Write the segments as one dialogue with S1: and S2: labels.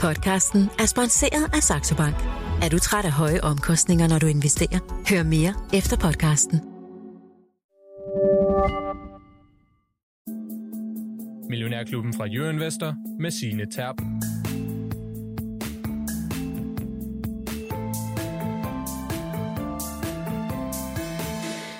S1: Podcasten er sponsoreret af Saxo Bank. Er du træt af høje omkostninger, når du investerer? Hør mere efter podcasten.
S2: Millionærklubben fra Jørgen Vester med sine Terp.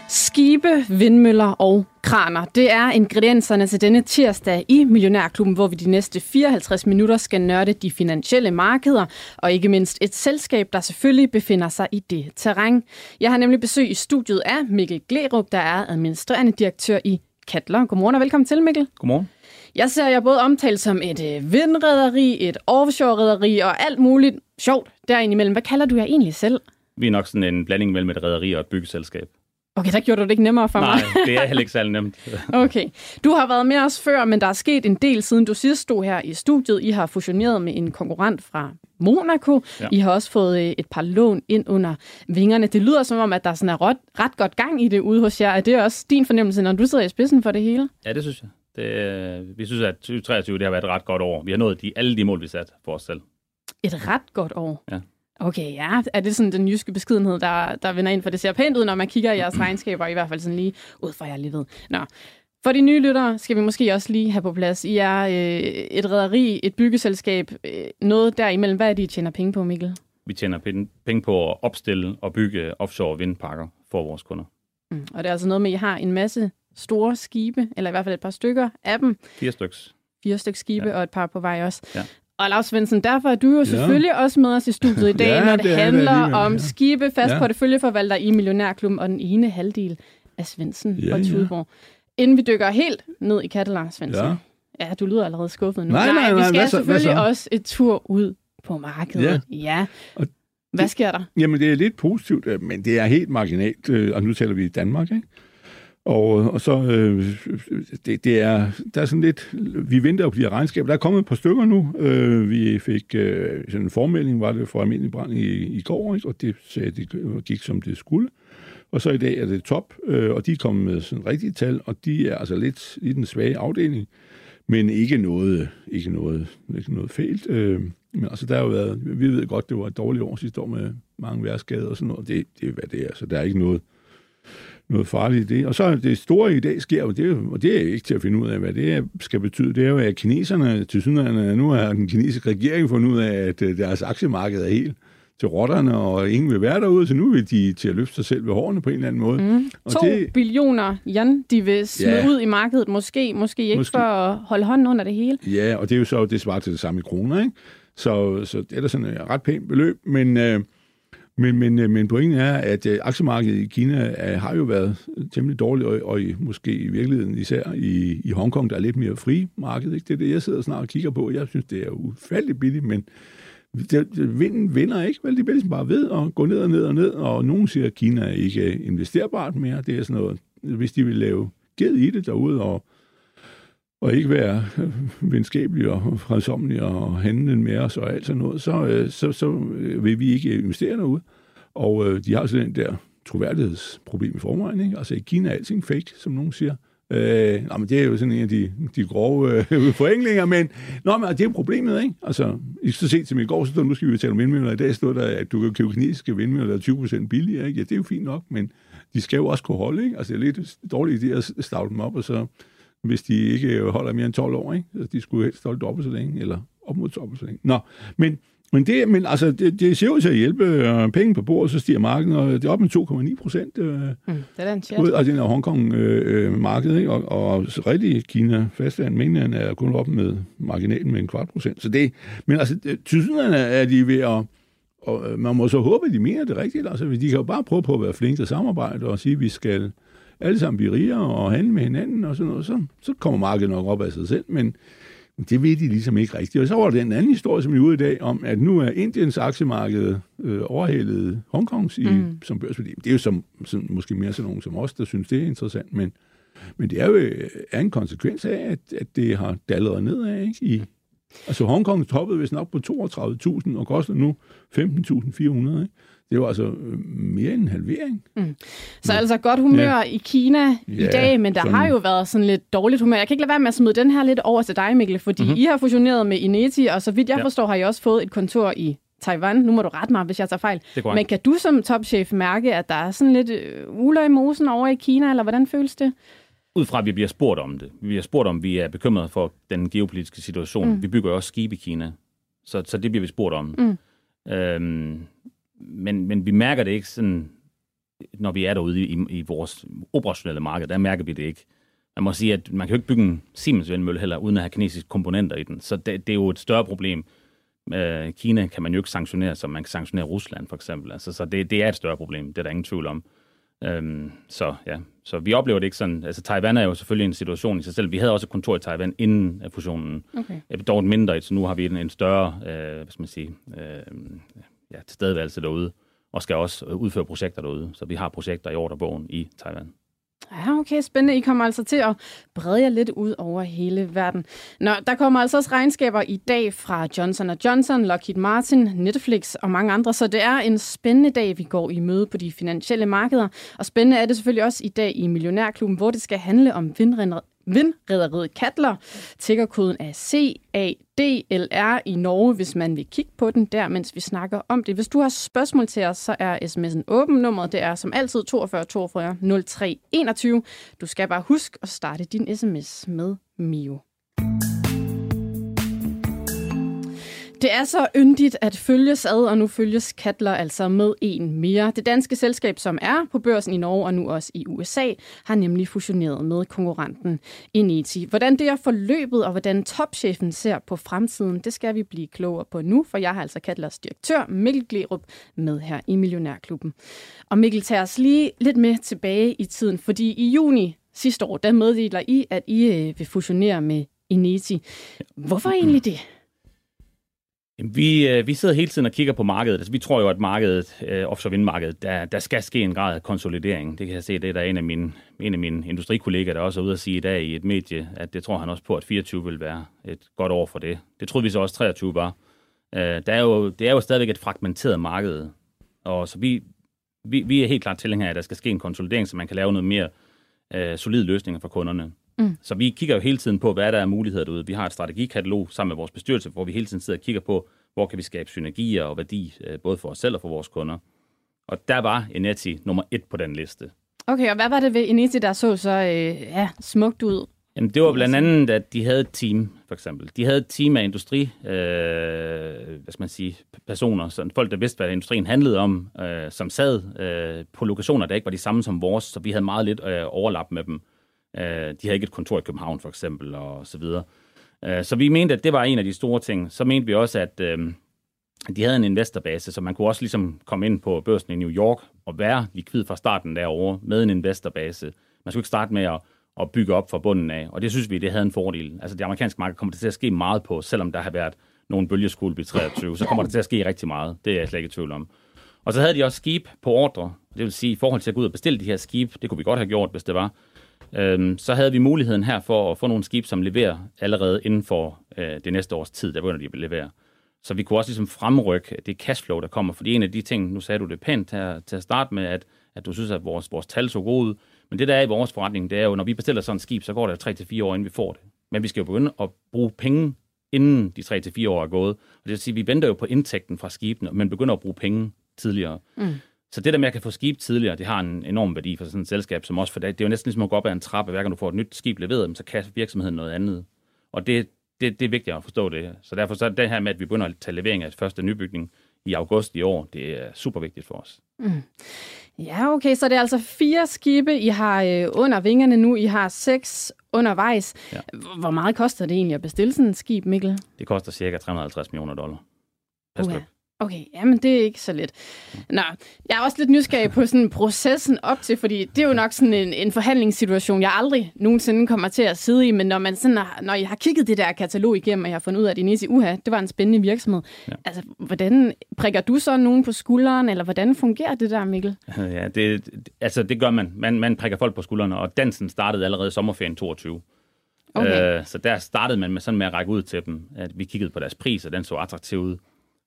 S3: Skibe, vindmøller og kraner. Det er ingredienserne til denne tirsdag i Millionærklubben, hvor vi de næste 54 minutter skal nørde de finansielle markeder, og ikke mindst et selskab, der selvfølgelig befinder sig i det terræn. Jeg har nemlig besøg i studiet af Mikkel Glerup, der er administrerende direktør i Katler. Godmorgen og velkommen til, Mikkel.
S4: Godmorgen.
S3: Jeg ser jer både omtalt som et øh, vindrederi, et offshore-rederi og alt muligt sjovt derindimellem. Hvad kalder du jer egentlig selv?
S4: Vi er nok sådan en blanding mellem et rederi og et byggeselskab.
S3: Okay, der gjorde du det ikke nemmere for mig.
S4: Nej, det er heller ikke særlig nemt.
S3: Okay. Du har været med os før, men der er sket en del siden du sidst stod her i studiet. I har fusioneret med en konkurrent fra Monaco. Ja. I har også fået øh, et par lån ind under vingerne. Det lyder som om, at der sådan er ret, ret godt gang i det ude hos jer. Er det også din fornemmelse, når du sidder i spidsen for det hele?
S4: Ja, det synes jeg. Det, øh, vi synes, at 2023 det har været et ret godt år. Vi har nået de, alle de mål, vi satte for os selv.
S3: Et ret godt år?
S4: Ja.
S3: Okay, ja. Er det sådan den jyske beskedenhed, der, der vender ind? For det ser pænt ud, når man kigger i jeres regnskaber, i hvert fald sådan lige ud fra jeg lige ved. Nå. For de nye lyttere skal vi måske også lige have på plads. I er øh, et rederi, et byggeselskab, øh, noget derimellem. Hvad er det, I tjener penge på, Mikkel?
S4: Vi tjener penge på at opstille og bygge offshore vindparker for vores kunder.
S3: Mm. Og det er altså noget med, at I har en masse store skibe, eller i hvert fald et par stykker af dem.
S4: Fire styks.
S3: Fire stykker skibe, ja. og et par på vej også.
S4: Ja.
S3: Og Lars Svendsen, derfor er du jo selvfølgelig ja. også med os i studiet i dag,
S5: Ja,
S3: når det,
S5: det er det
S3: handler
S5: alligevel,
S3: om
S5: ja.
S3: skibe, fast
S5: Ja.
S3: porteføljeforvalter i Millionærklubben og den ene halvdel af Svendsen
S5: Ja,
S3: og
S5: ja.
S3: Tudborg. Inden vi dykker helt ned i kattet, Lars Svendsen.
S5: Ja.
S3: ja, du lyder allerede skuffet nu.
S5: Nej, nej,
S3: vi
S5: nej,
S3: skal
S5: hvad så-
S3: selvfølgelig
S5: så?
S3: også et tur ud på markedet. Ja. ja.
S5: Og
S3: Hvad sker der?
S5: Jamen, det er lidt positivt, øh, men det er helt marginalt, øh, og nu taler vi i Danmark, ikke? Og, og så, øh, det, det er, der er sådan lidt, vi venter jo på de her regnskaber. Der er kommet et par stykker nu. Øh, vi fik øh, sådan en formelding, var det for almindelig brand i, i går, ikke? og det sagde, det gik som det skulle. Og så i dag er det top, øh, og de er kommet med sådan rigtige tal, og de er altså lidt i den svage afdeling, men ikke noget, ikke noget, ikke noget fælt. Øh, men altså, der har jo været, vi ved godt, det var et dårligt år sidste år med mange værtsskader og sådan noget. Det, det er, hvad det er, så der er ikke noget, noget farligt i det. Og så det store i dag sker jo, det, er og det er ikke til at finde ud af, hvad det skal betyde. Det er jo, at kineserne til synligheden, nu har den kinesiske regering fundet ud af, at øh, deres aktiemarked er helt til rotterne, og ingen vil være derude, så nu vil de til at løfte sig selv ved hårene på en eller anden måde. Mm. Og
S3: To det... billioner yen, de vil smide
S5: Ja.
S3: ud i markedet. Måske, måske ikke
S5: Måske.
S3: for at holde hånden under det hele.
S5: Ja, og det er jo så, det svarer til det samme i kroner, ikke? Så, så det er da sådan et ret pænt beløb, men, øh, men, men, øh, men pointen er, at øh, aktiemarkedet i Kina øh, har jo været temmelig dårligt, og, og i, måske i virkeligheden især i, i Hongkong, der er lidt mere fri marked, ikke? Det er det, jeg sidder snart og kigger på. Jeg synes, det er ufaldigt billigt, men det, det, vinden vinder ikke, vel? De bliver ligesom bare ved at gå ned og ned og ned, og nogen siger, at Kina er ikke investerbart mere. Det er sådan noget, hvis de vil lave ged i det derude, og og ikke være venskabelige og fredsomlige og handle med os og alt sådan noget, så, øh, så, så øh, vil vi ikke investere derude. Og øh, de har sådan den der troværdighedsproblem i forvejen. Ikke? Altså i Kina er alting fake, som nogen siger. Øh, nej, men det er jo sådan en af de, de grove øh, forenklinger, men, nå, men altså, det er problemet, ikke? Altså, I så sent som i går, så stod, nu skal vi tale om vindmøller, i dag stod der, at du kan købe kinesiske vindmøller, der er 20% billigere, ikke? Ja, det er jo fint nok, men de skal jo også kunne holde, ikke? Altså, det er lidt dårligt idé at stavle dem op, og så hvis de ikke holder mere end 12 år, ikke? Altså, de skulle helst holde dobbelt så længe, eller op mod dobbelt så længe. Nå, men, men, det, men altså, det, det ser ud til at hjælpe øh, penge på bordet, så stiger markedet, og det er op med 2,9 procent. Øh,
S3: Mm, det er da en chat.
S5: ud af den her Hongkong-marked, øh, ikke? og, og rigtig Kina, fastland, Mainland er kun op med marginalen med en kvart procent. Så det, men altså, det- synligheden er de ved at, og øh, man må så håbe, at de mener det rigtigt. Altså, de kan jo bare prøve på at være flinke til samarbejde og sige, at vi skal alle sammen blive rigere og handle med hinanden og sådan noget. Så, så kommer markedet nok op af sig selv, men det ved de ligesom ikke rigtigt. Og så var der en anden historie, som vi ude i dag, om at nu er Indiens aktiemarked øh, overhældet Hongkongs i, mm. som børsværdi. Det er jo som, sådan, måske mere sådan nogen som os, der synes, det er interessant, men, men det er jo øh, er en konsekvens af, at, at det har dallet nedad ikke? I, Altså Hongkong toppede vist nok på 32.000 og koster nu 15.400. Ikke? Det var altså øh, mere end en halvering. Mm.
S3: Så altså godt humør ja. i Kina ja, i dag, men der sådan... har jo været sådan lidt dårligt humør. Jeg kan ikke lade være med at smide den her lidt over til dig, Mikkel, fordi mm-hmm. I har fusioneret med Ineti, og så vidt jeg ja. forstår, har I også fået et kontor i Taiwan. Nu må du rette mig, hvis jeg tager fejl. Men kan du som topchef mærke, at der er sådan lidt øh, uler i mosen over i Kina, eller hvordan føles det?
S4: Ud fra, at vi bliver spurgt om det. Vi bliver spurgt om, vi er bekymrede for den geopolitiske situation. Mm. Vi bygger jo også skibe i Kina, så, så det bliver vi spurgt om. Mm. Øhm, men, men vi mærker det ikke sådan, når vi er derude i, i vores operationelle marked, der mærker vi det ikke. Man må sige, at man kan jo ikke bygge en Siemens vindmølle heller, uden at have kinesiske komponenter i den. Så det, det er jo et større problem. Øh, Kina kan man jo ikke sanktionere, som man kan sanktionere Rusland for eksempel. Altså, så det, det er et større problem, det er der ingen tvivl om. Øhm, så ja, så vi oplever det ikke sådan. Altså Taiwan er jo selvfølgelig en situation i sig selv. Vi havde også et kontor i Taiwan inden fusionen. Okay. Dog et mindre, så nu har vi en, en større, øh, hvad skal man sige, øh, ja, tilstedeværelse derude, og skal også øh, udføre projekter derude. Så vi har projekter i ordrebogen i Taiwan.
S3: Ja, okay, spændende. I kommer altså til at brede jer lidt ud over hele verden. Nå, der kommer altså også regnskaber i dag fra Johnson Johnson, Lockheed Martin, Netflix og mange andre, så det er en spændende dag, vi går i møde på de finansielle markeder. Og spændende er det selvfølgelig også i dag i Millionærklubben, hvor det skal handle om vindrederiet Katler. Tiggerkoden er DLR i Norge, hvis man vil kigge på den der, mens vi snakker om det. Hvis du har spørgsmål til os, så er sms'en åben. Nummeret det er som altid 42 42 03 21. Du skal bare huske at starte din sms med Mio. Det er så yndigt at følges ad, og nu følges Katler altså med en mere. Det danske selskab, som er på børsen i Norge og nu også i USA, har nemlig fusioneret med konkurrenten Eneti. Hvordan det er forløbet, og hvordan topchefen ser på fremtiden, det skal vi blive klogere på nu, for jeg har altså Katlers direktør Mikkel Glerup med her i Millionærklubben. Og Mikkel, tager os lige lidt med tilbage i tiden, fordi i juni sidste år, der meddeler I, at I øh, vil fusionere med Eneti. Hvorfor egentlig det?
S4: Jamen, vi, øh, vi sidder hele tiden og kigger på markedet. Altså, vi tror jo, at markedet, øh, offshore vindmarkedet, der, der skal ske en grad af konsolidering. Det kan jeg se, det er der en af mine, en af mine industrikollegaer, der også er ude at sige i dag i et medie, at det tror han også på, at 24 vil være et godt år for det. Det troede vi så også 23 var. Øh, der er jo, det er jo stadigvæk et fragmenteret marked, og så vi, vi, vi er helt klart tilhængere af, at der skal ske en konsolidering, så man kan lave noget mere øh, solide løsninger for kunderne. Mm. Så vi kigger jo hele tiden på, hvad der er muligheder derude. Vi har et strategikatalog sammen med vores bestyrelse, hvor vi hele tiden sidder og kigger på, hvor kan vi skabe synergier og værdi, øh, både for os selv og for vores kunder. Og der var Eneti nummer et på den liste.
S3: Okay, og hvad var det ved Eneti, der så så øh, ja, smukt ud?
S4: Jamen, det var blandt andet, at de havde et team, for eksempel. De havde et team af industri, øh, hvad skal man sige, personer, sådan folk, der vidste, hvad industrien handlede om, øh, som sad øh, på lokationer, der ikke var de samme som vores, så vi havde meget lidt øh, overlap med dem. Øh, de havde ikke et kontor i København, for eksempel, og så videre. Øh, så vi mente, at det var en af de store ting. Så mente vi også, at øh, de havde en investorbase, så man kunne også ligesom komme ind på børsen i New York og være likvid fra starten derovre med en investorbase. Man skulle ikke starte med at, at bygge op fra bunden af, og det synes vi, det havde en fordel. Altså det amerikanske marked kommer det til at ske meget på, selvom der har været nogle bølgeskulp i 23, så kommer det til at ske rigtig meget. Det er jeg slet ikke i tvivl om. Og så havde de også skib på ordre, det vil sige i forhold til at gå ud og bestille de her skib, det kunne vi godt have gjort, hvis det var, øhm, så havde vi muligheden her for at få nogle skib, som leverer allerede inden for øh, det næste års tid, der begynder de at levere. Så vi kunne også ligesom fremrykke det cashflow, der kommer. Fordi en af de ting, nu sagde du det pænt her til at starte med, at, at du synes, at vores, vores tal så gode ud. Men det, der er i vores forretning, det er jo, når vi bestiller sådan et skib, så går det 3-4 år, inden vi får det. Men vi skal jo begynde at bruge penge, inden de 3-4 år er gået. Og det vil sige, at vi venter jo på indtægten fra skibene, men begynder at bruge penge tidligere. Mm. Så det der med at kan få skib tidligere, det har en enorm værdi for sådan et selskab som os, for det, det er jo næsten ligesom at gå op ad en trappe, hver gang du får et nyt skib leveret, så kan virksomheden noget andet. Og det, det, det er vigtigt at forstå det. Så derfor så er det her med, at vi begynder at tage levering af første nybygning i august i år, det er super vigtigt for os. Mm.
S3: Ja, okay, så det er altså fire skibe, I har øh, under vingerne nu. I har seks undervejs. Ja. Hvor meget koster det egentlig at bestille sådan et skib, Mikkel?
S4: Det koster cirka 350 millioner dollar okay.
S3: Okay, jamen det er ikke så let. Nå, jeg er også lidt nysgerrig på sådan processen op til, fordi det er jo nok sådan en, en forhandlingssituation, jeg aldrig nogensinde kommer til at sidde i, men når man sådan har, når jeg har kigget det der katalog igennem, og jeg har fundet ud af, at Inesi Uha, det var en spændende virksomhed. Ja. Altså, hvordan prikker du så nogen på skulderen, eller hvordan fungerer det der, Mikkel?
S4: Ja, det, altså det gør man. man. Man prikker folk på skuldrene, og dansen startede allerede i sommerferien 22.
S3: Okay.
S4: Øh, så der startede man med sådan med at række ud til dem, at vi kiggede på deres pris, og den så attraktiv ud.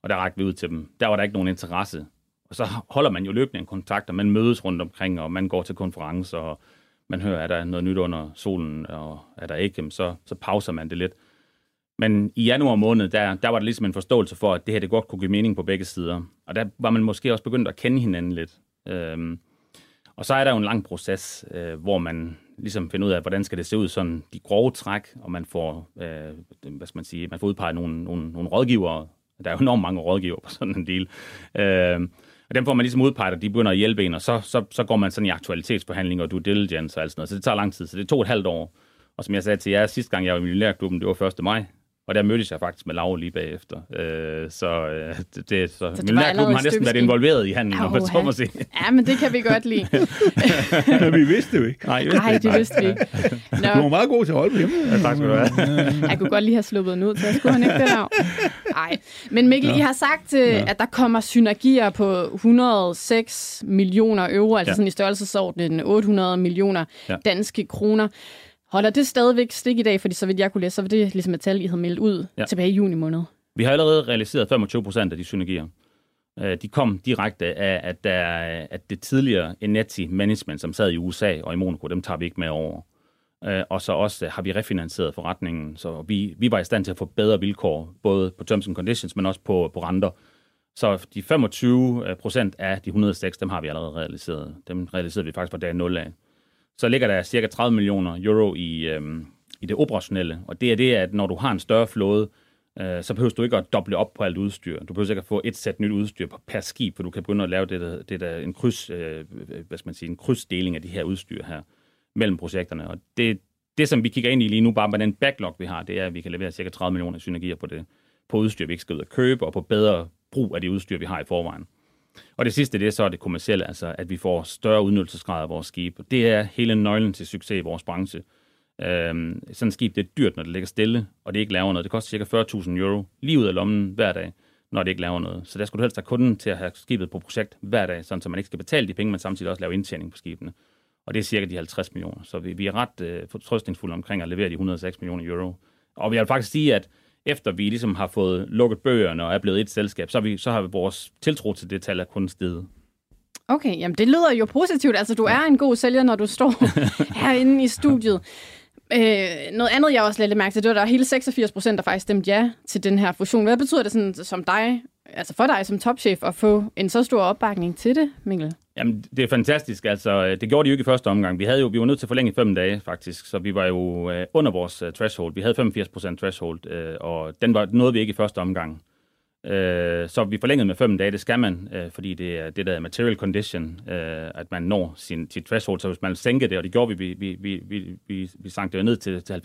S4: Og der rækte vi ud til dem. Der var der ikke nogen interesse. Og så holder man jo løbende en kontakt, og man mødes rundt omkring, og man går til konferencer, og man hører, er der noget nyt under solen, og er der ikke, så, så pauser man det lidt. Men i januar måned, der, der var der ligesom en forståelse for, at det her det godt kunne give mening på begge sider. Og der var man måske også begyndt at kende hinanden lidt. Øhm, og så er der jo en lang proces, øh, hvor man ligesom finder ud af, hvordan skal det se ud, sådan de grove træk, og man får, øh, hvad skal man sige, man får udpeget nogle, nogle, nogle rådgivere. Der er jo enormt mange rådgivere på sådan en del. Øh, og dem får man ligesom udpeget, og de begynder at hjælpe en, og så, så, så går man sådan i aktualitetsbehandling og due diligence og alt sådan noget. Så det tager lang tid, så det er to og et halvt år. Og som jeg sagde til jer, sidste gang jeg var i Millionærklubben, det var 1. maj, og der mødtes jeg faktisk med Laura lige bagefter. Øh, så øh, det, det, så,
S3: Så det
S4: Millionærklubben har næsten været involveret i handlen, om man så må sige.
S3: Ja, men det kan vi godt lide.
S5: Men vi vidste det jo ikke.
S4: Nej,
S3: Nej, det vidste vi ikke.
S5: Du var
S3: Nå,
S5: meget god til at holde på hjemme.
S4: Ja, tak skal du have.
S3: jeg kunne godt lige have sluppet den ud til, skulle han ikke det her? Nej. Men Mikkel, I har sagt, ja. at der kommer synergier på 106 millioner euro, altså
S4: Ja.
S3: sådan i størrelsesordenen 800 millioner
S4: ja.
S3: danske kroner. Holder det stadigvæk stik i dag? Fordi så vidt jeg kunne læse, så var det ligesom et tal, I havde meldt ud
S4: Ja.
S3: tilbage i juni måned.
S4: Vi har allerede realiseret 25 procent af de synergier. Øh, De kom direkte af, at, der, at det tidligere Eneti Management, som sad i USA og i Monaco, dem tager vi ikke med over. Øh, Og så også har vi refinansieret forretningen, så vi, vi var i stand til at få bedre vilkår, både på terms and conditions, men også på, på renter. Så de 25 procent af de 106, dem har vi allerede realiseret. Dem realiserede vi faktisk på dag 0 af. Så ligger der cirka 30 millioner euro i, øh, i det operationelle, og det er det, at når du har en større flåde, øh, så behøver du ikke at doble op på alt udstyr. Du behøver ikke at få et sæt nyt udstyr på- per skib, for du kan begynde at lave det, der, det der, en kryds, øh, hvad skal man sige, en krydsdeling af de her udstyr her mellem projekterne. Og det, det, som vi kigger ind i lige nu, bare med den backlog, vi har, det er, at vi kan levere cirka 30 millioner synergier på det, på udstyr, vi ikke skal ud og købe, og på bedre brug af det udstyr, vi har i forvejen. Og det sidste, det er så det kommercielle, altså at vi får større udnyttelsesgrad af vores skib. Det er hele nøglen til succes i vores branche. Øhm, sådan et skib, det er dyrt, når det ligger stille, og det ikke laver noget. Det koster cirka 40.000 euro lige ud af lommen hver dag, når det ikke laver noget. Så der skulle du helst have kunden til at have skibet på projekt hver dag, sådan så man ikke skal betale de penge, men samtidig også lave indtjening på skibene. Og det er cirka de 50 millioner. Så vi, vi er ret øh, fortrøstningsfulde omkring at levere de 106 millioner euro. Og jeg vil faktisk sige, at efter vi ligesom har fået lukket bøgerne og er blevet et selskab, så, har vi, så har vi vores tiltro til det tal er kun steget.
S3: Okay, jamen det lyder jo positivt. Altså, du er en god sælger, når du står herinde i studiet. Øh, noget andet, jeg også lidt mærke til, det var, at der er hele 86 procent, der faktisk stemte ja til den her fusion. Hvad betyder det sådan, som dig, altså for dig som topchef, at få en så stor opbakning til det, Mikkel?
S4: Jamen, det er fantastisk. Altså, øh, det gjorde de jo ikke i første omgang. Vi, havde jo, vi var nødt til at forlænge fem dage, faktisk. Så vi var jo øh, under vores øh, threshold. Vi havde 85% threshold, øh, og den var noget vi ikke i første omgang. Øh, så vi forlængede med fem dage. Det skal man, øh, fordi det er det der er material condition, øh, at man når sin, sit threshold. Så hvis man sænker det, og det gjorde vi, vi, vi, vi, vi, vi sank det jo ned til, til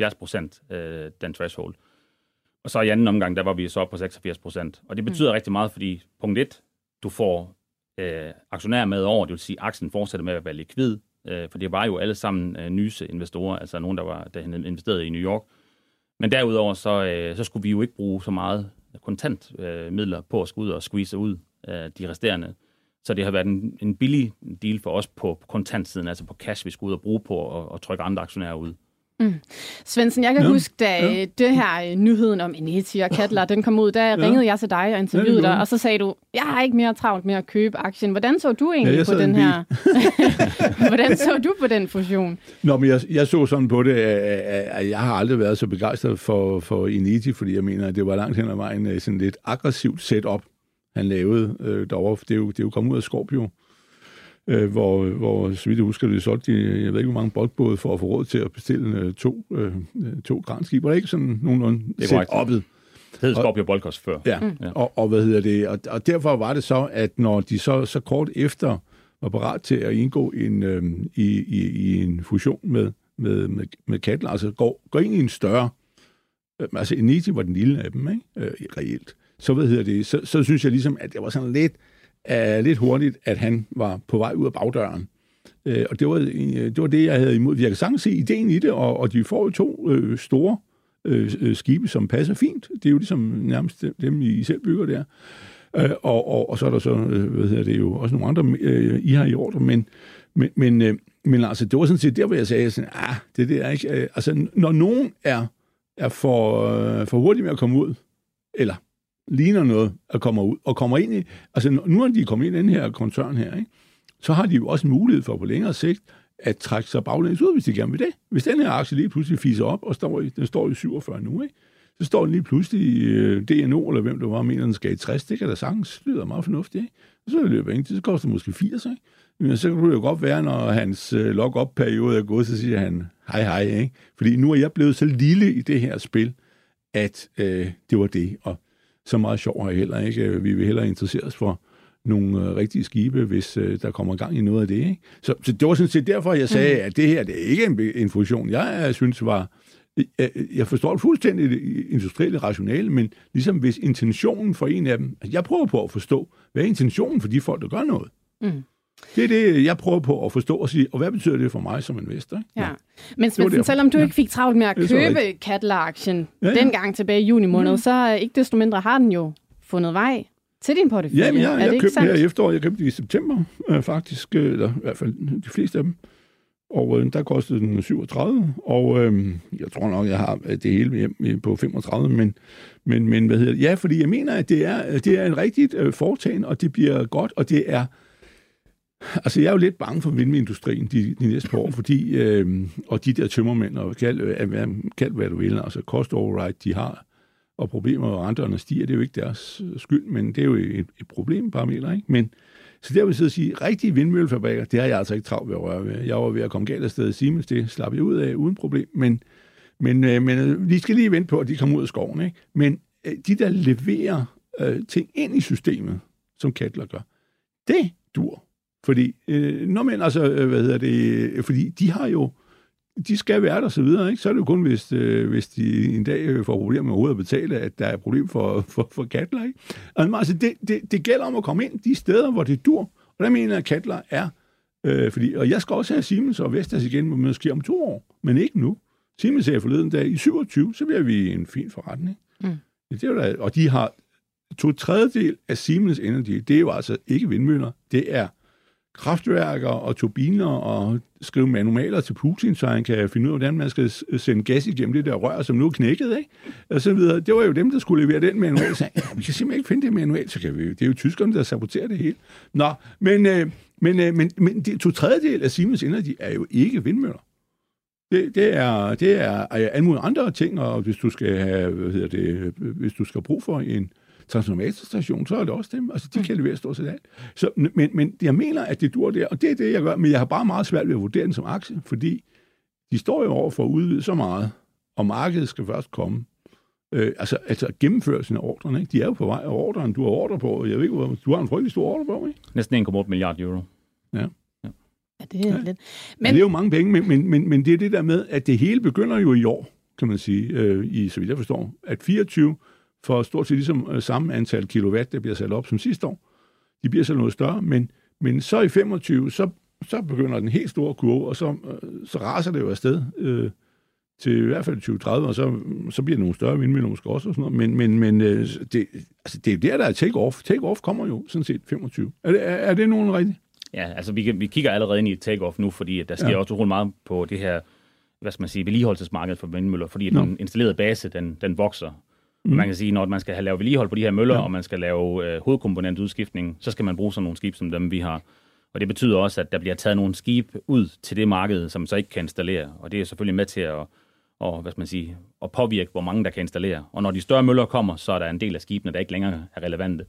S4: 70% øh, den threshold. Og så i anden omgang, der var vi så op på 86%. Og det betyder mm. rigtig meget, fordi punkt 1, du får øh, aktionærer med over, det vil sige, at aktien fortsætter med at være likvid, øh, for det var jo alle sammen øh, nyse investorer, altså nogen, der var der havde investeret i New York. Men derudover, så, øh, så skulle vi jo ikke bruge så meget kontantmidler øh, midler på at skulle ud og squeeze ud øh, de resterende. Så det har været en, en billig deal for os på kontantsiden, altså på cash, vi skulle ud og bruge på at, at trykke andre aktionærer ud.
S3: Svendsen, jeg kan
S5: Ja,
S3: huske, da
S5: ja.
S3: ja. det her øh, nyheden om Eneti og Katla, den kom ud, der ja. ringede jeg til dig og interviewede
S5: Ja,
S3: dig, og så sagde du, jeg har ikke mere travlt med at købe aktien. Hvordan så du egentlig
S5: Ja,
S3: på den
S5: en
S3: her? Hvordan så du på den fusion?
S5: Nå, men jeg, jeg så sådan på det, at, jeg har aldrig været så begejstret for, for Initi, fordi jeg mener, at det var langt hen ad vejen øh, sådan lidt aggressivt setup, han lavede øh, derovre. Det er, jo, det er jo kommet ud af Scorpio, øh, hvor, hvor, så vidt jeg husker, det solgte de, jeg ved ikke, hvor mange boldbåde for at få råd til at bestille øh, to, øh, to granskiber. Det er ikke sådan nogenlunde
S4: Det korrekt.
S5: setup'et.
S4: Det hed Scorpio Bolkos før.
S5: Ja, mm.
S4: Ja.
S5: og, og hvad hedder det? Og, og derfor var det så, at når de så, så kort efter var parat til at indgå en, øh, i, i, i en fusion med, med, med, med Kattler, altså går, går ind i en større, øh, altså Eniti var den lille af dem, ikke? Øh, reelt. Så, hvad hedder det, så, så synes jeg ligesom, at det var sådan lidt, uh, lidt hurtigt, at han var på vej ud af bagdøren. Uh, og det var, uh, det var det, jeg havde imod. Jeg kan sagtens se ideen i det, og, og de får jo to uh, store uh, skibe, som passer fint. Det er jo ligesom nærmest dem, I selv bygger der. Uh, og, og, og så er der så, uh, hvad hedder det jo, også nogle andre, uh, I har i ordre, men, men, men, uh, men altså, det var sådan set der, hvor jeg sagde, sådan, ah, det der ikke... Altså, når nogen er, er for, øh, for hurtig med at komme ud, eller ligner noget at komme ud, og kommer ind i... Altså, nu når de kommet ind i den her koncern her, ikke? så har de jo også en mulighed for på længere sigt at trække sig baglæns ud, hvis de gerne vil det. Hvis den her aktie lige pludselig fiser op, og står i, den står i 47 nu, ikke? så står den lige pludselig i øh, DNO, eller hvem det var, mener, den skal i 60. Det kan da sagtens lyder meget fornuftigt. Ikke? Og så løber ingen tid, så koster det måske 80. Ikke? Men så kunne det jo godt være, når hans øh, lock-up-periode er gået, så siger han hej hej. Ikke? Fordi nu er jeg blevet så lille i det her spil, at øh, det var det. Og så meget sjov jeg heller ikke. Vi vil hellere interessere os for nogle øh, rigtige skibe, hvis øh, der kommer gang i noget af det. Ikke? Så, så det var sådan set derfor, jeg sagde, mm. at det her det er ikke en, en fusion, jeg, jeg synes var... Jeg, jeg forstår fuldstændig det industrielle rationale, men ligesom hvis intentionen for en af dem... Altså jeg prøver på at forstå, hvad er intentionen for de folk, der gør noget? Mm. Det er det, jeg prøver på at forstå og sige, og hvad betyder det for mig som investor? Ikke?
S3: Ja. Men Svendsen, selvom du ja. ikke fik travlt med at købe Cadeler-aktien ja, ja. dengang tilbage i juni måned, mm. så ikke desto mindre har den jo fundet vej til din portefølje.
S5: Jamen, jeg,
S3: er
S5: jeg,
S3: det
S5: købte sandt? her i efteråret. Jeg købte det i september, øh, faktisk. Øh, eller i hvert fald de fleste af dem. Og øh, der kostede den 37, og øh, jeg tror nok, jeg har det hele hjem på 35, men, men, men hvad hedder det? Ja, fordi jeg mener, at det er, det er en rigtigt øh, foretagende, og det bliver godt, og det er... Altså, jeg er jo lidt bange for vindmølleindustrien de, de næste par år, fordi, øh, og de der tømmermænd, og kald, øh, kald hvad du vil, altså cost override, de har, og problemer og renterne stiger, det er jo ikke deres øh, skyld, men det er jo et, et problemparameter, ikke? Men, så der vil jeg sige, rigtige vindmøllefabrikker, det har jeg altså ikke travlt ved at røre ved. Jeg var ved at komme galt afsted i Siemens, det slap jeg ud af uden problem, men, men, øh, men øh, vi skal lige vente på, at de kommer ud af skoven, ikke? Men øh, de, der leverer øh, ting ind i systemet, som Kattler gør, det dur. Fordi, øh, når man altså, øh, hvad hedder det, fordi de har jo, de skal være der, så videre. Ikke? Så er det jo kun, hvis, øh, hvis de en dag får problemer med overhovedet at betale, at der er problem for, for, for Katler. Ikke? Altså, det, det, det gælder om at komme ind de steder, hvor det dur. Og der mener jeg, at Katler er... Øh, fordi, og jeg skal også have Siemens og Vestas igen, men måske om to år, men ikke nu. Siemens sagde forleden dag, i 27, så bliver vi en fin forretning. Mm. Det er da, og de har to tredjedel af Siemens Energy, det er jo altså ikke vindmøller, det er kraftværker og turbiner og skrive manualer til Putin, så han kan finde ud af, hvordan man skal sende gas igennem det der rør, som nu er knækket, ikke? Og så videre. Det var jo dem, der skulle levere den manual. Så ja, vi kan simpelthen ikke finde det manual, så kan vi Det er jo tyskerne, der saboterer det hele. Nå, men, øh, men, øh, men, men det, to tredjedel af Siemens Energy er jo ikke vindmøller. Det, det er, det er, alle mulige andre ting, og hvis du skal have, hvad hedder det, hvis du skal bruge for en, transformatorstation, så er det også dem. Altså, de kan levere stort set alt. Så, men, men jeg mener, at det dur der, og det er det, jeg gør. Men jeg har bare meget svært ved at vurdere den som aktie, fordi de står jo over for at udvide så meget, og markedet skal først komme. Øh, altså, altså gennemførelsen af ordrene, ikke? de er jo på vej af ordren. Du har ordre på, jeg ved ikke, du har en frygtelig stor ordre på, ikke?
S4: Næsten 1,8 milliard euro.
S5: Ja.
S3: Ja, det er ja. lidt. Men...
S5: Ja, det er jo mange penge, men, men, men, men det er det der med, at det hele begynder jo i år, kan man sige, øh, i, så vidt jeg forstår, at 24 for stort set ligesom øh, samme antal kilowatt, der bliver sat op som sidste år. De bliver så noget større, men, men så i 25, så, så begynder den helt store kurve, og så, øh, så raser det jo afsted øh, til i hvert fald 2030, og så, så bliver det nogle større vindmøller måske også, og sådan noget. men, men, men øh, det, altså, det er der, der er take-off. Take-off kommer jo sådan set 25. Er det, er, er det nogen rigtigt?
S4: Ja, altså vi, vi kigger allerede ind i take-off nu, fordi der sker ja. også utrolig meget på det her hvad skal man sige, vedligeholdelsesmarked for vindmøller, fordi no. den installerede base, den, den vokser Mm. Man kan sige, når man skal have lavet vedligehold på de her møller, ja. og man skal lave øh, hovedkomponentudskiftning, så skal man bruge sådan nogle skib som dem, vi har. Og det betyder også, at der bliver taget nogle skib ud til det marked, som så ikke kan installere. Og det er selvfølgelig med til at, og, hvad skal man sige, at påvirke, hvor mange der kan installere. Og når de større møller kommer, så er der en del af skibene, der ikke længere er relevante.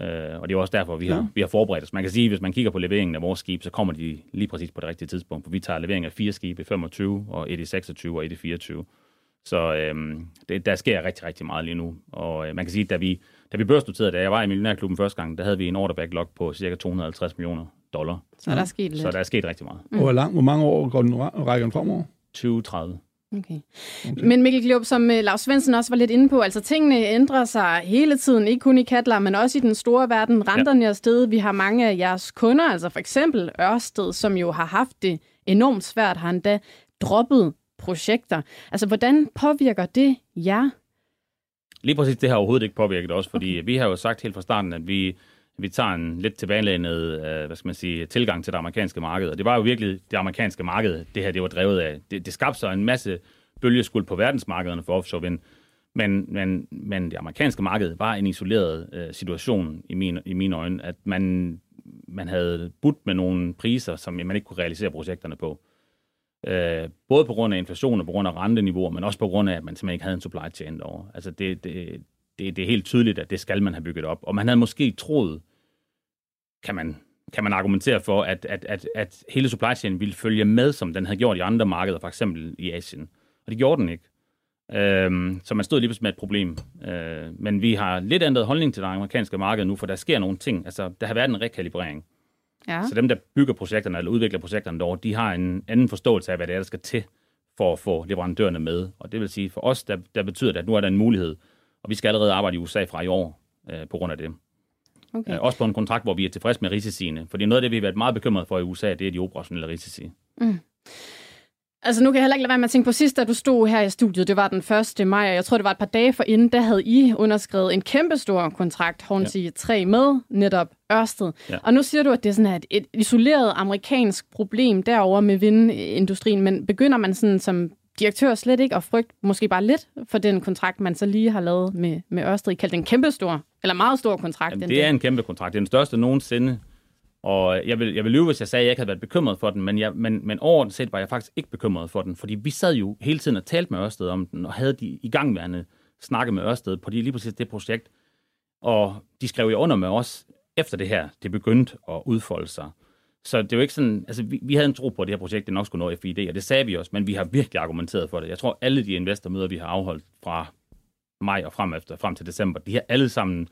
S4: Øh, og det er også derfor, vi har, ja. vi har forberedt os. Man kan sige, at hvis man kigger på leveringen af vores skib, så kommer de lige præcis på det rigtige tidspunkt. For vi tager levering af fire skibe i 25, og et i 26 og et i 24. Så øhm, det, der sker rigtig, rigtig meget lige nu. Og øh, man kan sige, at da vi, da vi børsnoterede, da jeg var i Millionærklubben første gang, der havde vi en order backlog på cirka 250 millioner dollar.
S3: Så der er sket lidt.
S4: Så der er sket rigtig meget.
S5: Mm. Og hvor, lang, hvor mange år går den, rækker den fremover?
S4: 2030.
S3: Okay. okay. Men Mikkel Glob, som uh, Lars Svendsen også var lidt inde på, altså tingene ændrer sig hele tiden, ikke kun i Katlar, men også i den store verden. Renterne ja. er stedet. Vi har mange af jeres kunder, altså for eksempel Ørsted, som jo har haft det enormt svært, har endda droppet projekter. Altså, hvordan påvirker det jer?
S4: Lige præcis det har overhovedet ikke påvirket os, fordi okay. vi har jo sagt helt fra starten, at vi, vi tager en lidt tilbagelænet, øh, hvad skal man sige, tilgang til det amerikanske marked. Og det var jo virkelig det amerikanske marked, det her det var drevet af. Det, det skabte sig en masse bølgeskuld på verdensmarkederne for offshore vind. Men, men, men det amerikanske marked var en isoleret øh, situation i, min, i mine øjne, at man, man havde budt med nogle priser, som man ikke kunne realisere projekterne på. Øh, både på grund af inflation og på grund af renteniveauer, men også på grund af, at man simpelthen ikke havde en supply chain derovre. Altså det, det, det, det er helt tydeligt, at det skal man have bygget op. Og man havde måske troet, kan man, kan man argumentere for, at, at, at, at hele supply chain ville følge med, som den havde gjort i andre markeder, for eksempel i Asien. Og det gjorde den ikke. Øhm, så man stod lige pludselig med et problem. Øh, men vi har lidt ændret holdning til det amerikanske marked nu, for der sker nogle ting. Altså, der har været en rekalibrering. Ja. Så dem, der bygger projekterne eller udvikler projekterne derovre, de har en anden forståelse af, hvad det er, der skal til for at få leverandørerne med. Og det vil sige, for os, der, der betyder det, at nu er der en mulighed, og vi skal allerede arbejde i USA fra i år øh, på grund af det. Okay. Øh, også på en kontrakt, hvor vi er tilfredse med risiciene. Fordi noget af det, vi har været meget bekymret for i USA, det er de operationelle risici. Mm.
S3: Altså nu kan jeg heller ikke lade være med at tænke på sidst, da du stod her i studiet, det var den 1. maj, og jeg tror, det var et par dage for inden, der havde I underskrevet en kæmpestor kontrakt, Hornsey ja. 3, med netop Ørsted. Ja. Og nu siger du, at det er sådan et, et isoleret amerikansk problem derover med vindindustrien, men begynder man sådan som direktør slet ikke at frygte måske bare lidt for den kontrakt, man så lige har lavet med, med Ørsted, kaldt en kæmpestor, eller meget stor kontrakt?
S4: Jamen, det er en kæmpe kontrakt. Det er den største nogensinde og jeg vil, jeg vil lyve, hvis jeg sagde, at jeg ikke havde været bekymret for den, men, jeg, men, men overordnet set var jeg faktisk ikke bekymret for den, fordi vi sad jo hele tiden og talte med Ørsted om den, og havde de i gangværende snakke med Ørsted på de, lige præcis det projekt. Og de skrev jo under med os, efter det her, det begyndte at udfolde sig. Så det er jo ikke sådan, altså vi, vi havde en tro på, at det her projekt det nok skulle nå FID, og det sagde vi også, men vi har virkelig argumenteret for det. Jeg tror, alle de investormøder, vi har afholdt fra maj og frem efter, frem til december, de har alle sammen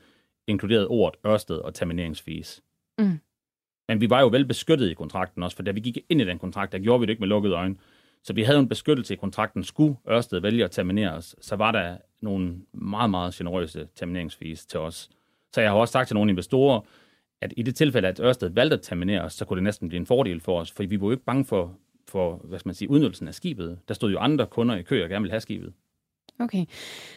S4: inkluderet ordet Ørsted og termineringsfees. Mm. Men vi var jo vel beskyttet i kontrakten også, for da vi gik ind i den kontrakt, der gjorde vi det ikke med lukkede øjne. Så vi havde en beskyttelse i kontrakten. Skulle Ørsted vælge at terminere os, så var der nogle meget, meget generøse termineringsfees til os. Så jeg har også sagt til nogle investorer, at i det tilfælde, at Ørsted valgte at terminere os, så kunne det næsten blive en fordel for os, for vi var jo ikke bange for, for hvad skal man sige, udnyttelsen af skibet. Der stod jo andre kunder i kø og gerne ville have skibet.
S3: Okay.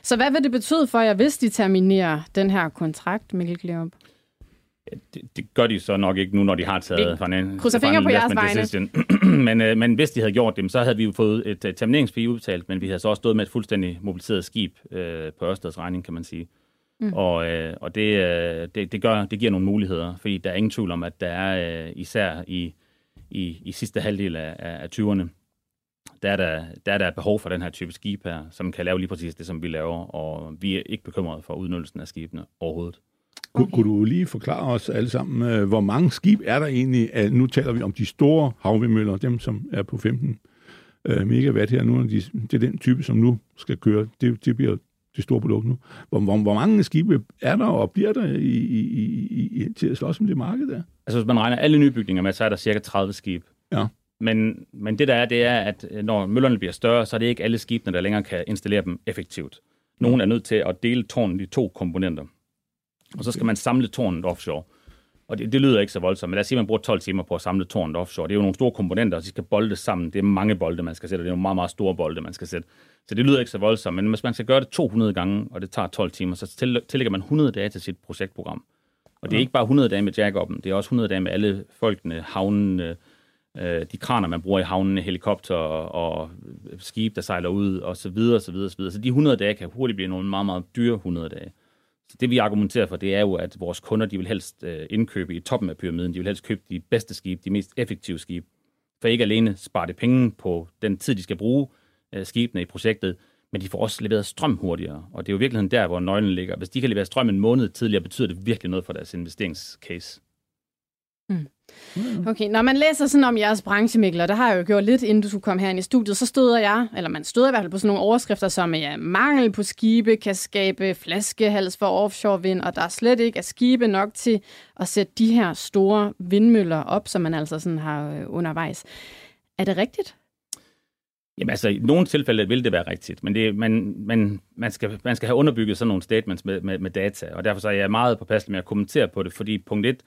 S3: Så hvad vil det betyde for jer, hvis de terminerer den her kontrakt, Mikkel Glerup?
S4: Det, det gør de så nok ikke nu, når de har taget
S3: fra en Krydser fingre på jeres vegne.
S4: men, øh, men hvis de havde gjort det, så havde vi jo fået et uh, termineringsfee udbetalt, men vi havde så også stået med et fuldstændig mobiliseret skib øh, på Ørsteds regning, kan man sige. Mm. Og, øh, og det, øh, det, det, gør, det giver nogle muligheder, fordi der er ingen tvivl om, at der er øh, især i, i, i sidste halvdel af, af 20'erne, der er der, der er der behov for den her type skib her, som kan lave lige præcis det, som vi laver, og vi er ikke bekymrede for udnyttelsen af skibene overhovedet.
S5: Okay. Kunne du lige forklare os alle sammen, øh, hvor mange skib er der egentlig? Nu taler vi om de store havvindmøller, dem som er på 15 øh, megawatt her nu. De, det er den type, som nu skal køre. Det, det bliver det store produkt nu. Hvor, hvor, hvor mange skibe er der og bliver der i, i, i, i, til at slås om det marked der?
S4: Altså hvis man regner alle nybygninger med, så er der cirka 30 skib. Ja. Men, men det der er, det er, at når møllerne bliver større, så er det ikke alle skibene, der længere kan installere dem effektivt. Nogle er nødt til at dele tårnen i to komponenter. Og så skal man samle tårnet offshore. Og det, det lyder ikke så voldsomt, men lad os sige, at man bruger 12 timer på at samle tårnet offshore. Det er jo nogle store komponenter, og de skal bolde sammen. Det er mange bolde, man skal sætte, og det er nogle meget, meget store bolde, man skal sætte. Så det lyder ikke så voldsomt, men hvis man skal gøre det 200 gange, og det tager 12 timer, så tillægger man 100 dage til sit projektprogram. Og det er ikke bare 100 dage med jack det er også 100 dage med alle folkene, havnene, øh, de kraner, man bruger i havnene, helikopter og skib, der sejler ud, og så videre, så videre, så videre. Så de 100 dage kan hurtigt blive nogle meget, meget dyre 100 dage. Det vi argumenterer for, det er jo, at vores kunder de vil helst øh, indkøbe i toppen af pyramiden. De vil helst købe de bedste skibe, de mest effektive skibe. For ikke alene sparer det penge på den tid, de skal bruge øh, skibene i projektet, men de får også leveret strøm hurtigere. Og det er jo virkeligheden der, hvor nøglen ligger. Hvis de kan levere strøm en måned tidligere, betyder det virkelig noget for deres investeringscase.
S3: Mm. Okay, når man læser sådan om jeres branche, Mikkel, og det har jeg jo gjort lidt, inden du skulle komme her ind i studiet, så stod jeg, eller man stod i hvert fald på sådan nogle overskrifter som, ja, mangel på skibe kan skabe flaskehals for offshore vind, og der er slet ikke er skibe nok til at sætte de her store vindmøller op, som man altså sådan har øh, undervejs. Er det rigtigt?
S4: Jamen altså, i nogle tilfælde vil det være rigtigt, men det, man, man, man, skal, man skal have underbygget sådan nogle statements med, med, med data, og derfor så er jeg meget påpasselig med at kommentere på det, fordi punkt 1, Øh,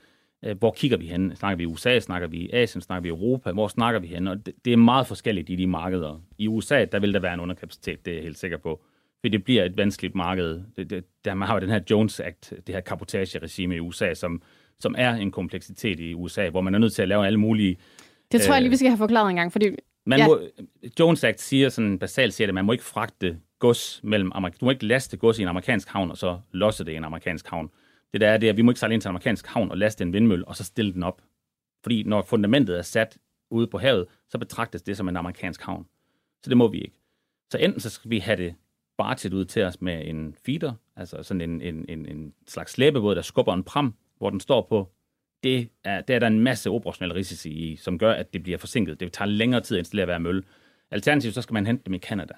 S4: hvor kigger vi hen? Snakker vi USA? Snakker vi Asien? Snakker vi Europa? Hvor snakker vi hen? Og det, det er meget forskelligt i de markeder. I USA, der vil der være en underkapacitet, det er jeg helt sikker på. For det bliver et vanskeligt marked. Det, det, der man har jo den her Jones Act, det her kapotageregime i USA, som, som er en kompleksitet i USA, hvor man er nødt til at lave alle mulige...
S3: Det tror jeg lige,
S4: øh,
S3: vi skal have forklaret en gang, fordi
S4: Man
S3: Ja.
S4: må, Jones Act siger sådan basalt siger det, at man må ikke fragte gods mellem du må ikke laste gods i en amerikansk havn, og så losse det i en amerikansk havn. Det der er, det er, at vi må ikke sejle ind til en amerikansk havn og laste en vindmølle, og så stille den op. Fordi når fundamentet er sat ude på havet, så betragtes det som en amerikansk havn. Så det må vi ikke. Så enten så skal vi have det barget ud til os med en feeder, altså sådan en, en, en, en slags slæbebåd, der skubber en pram, hvor den står på. Det er, det er der en masse operationelle risici i, som gør, at det bliver forsinket. Det tager længere tid at installere hver mølle. Alternativt så skal man hente dem i Canada.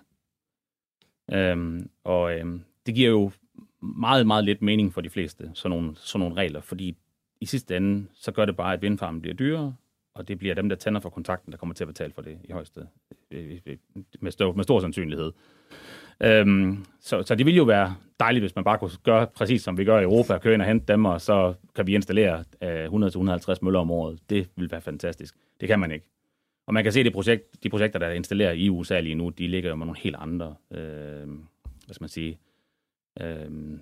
S4: Øhm, og øhm, det giver jo meget, meget lidt mening for de fleste, sådan nogle, sådan nogle regler, fordi i sidste ende, så gør det bare, at vindfarmen bliver dyrere, og det bliver dem, der tænder for kontrakten, der kommer til at betale for det i højeste, øh, øh, øh, med, stor, med stor sandsynlighed. Øhm, så, så det ville jo være dejligt, hvis man bare kunne gøre præcis som vi gør i Europa, køre ind og hente dem, og så kan vi installere øh, 100-150 møller om året. Det ville være fantastisk. Det kan man ikke. Og man kan se, at det projekt, de projekter, der er installeret i USA lige nu, de ligger jo med nogle helt andre, øh, hvad skal man sige, øh,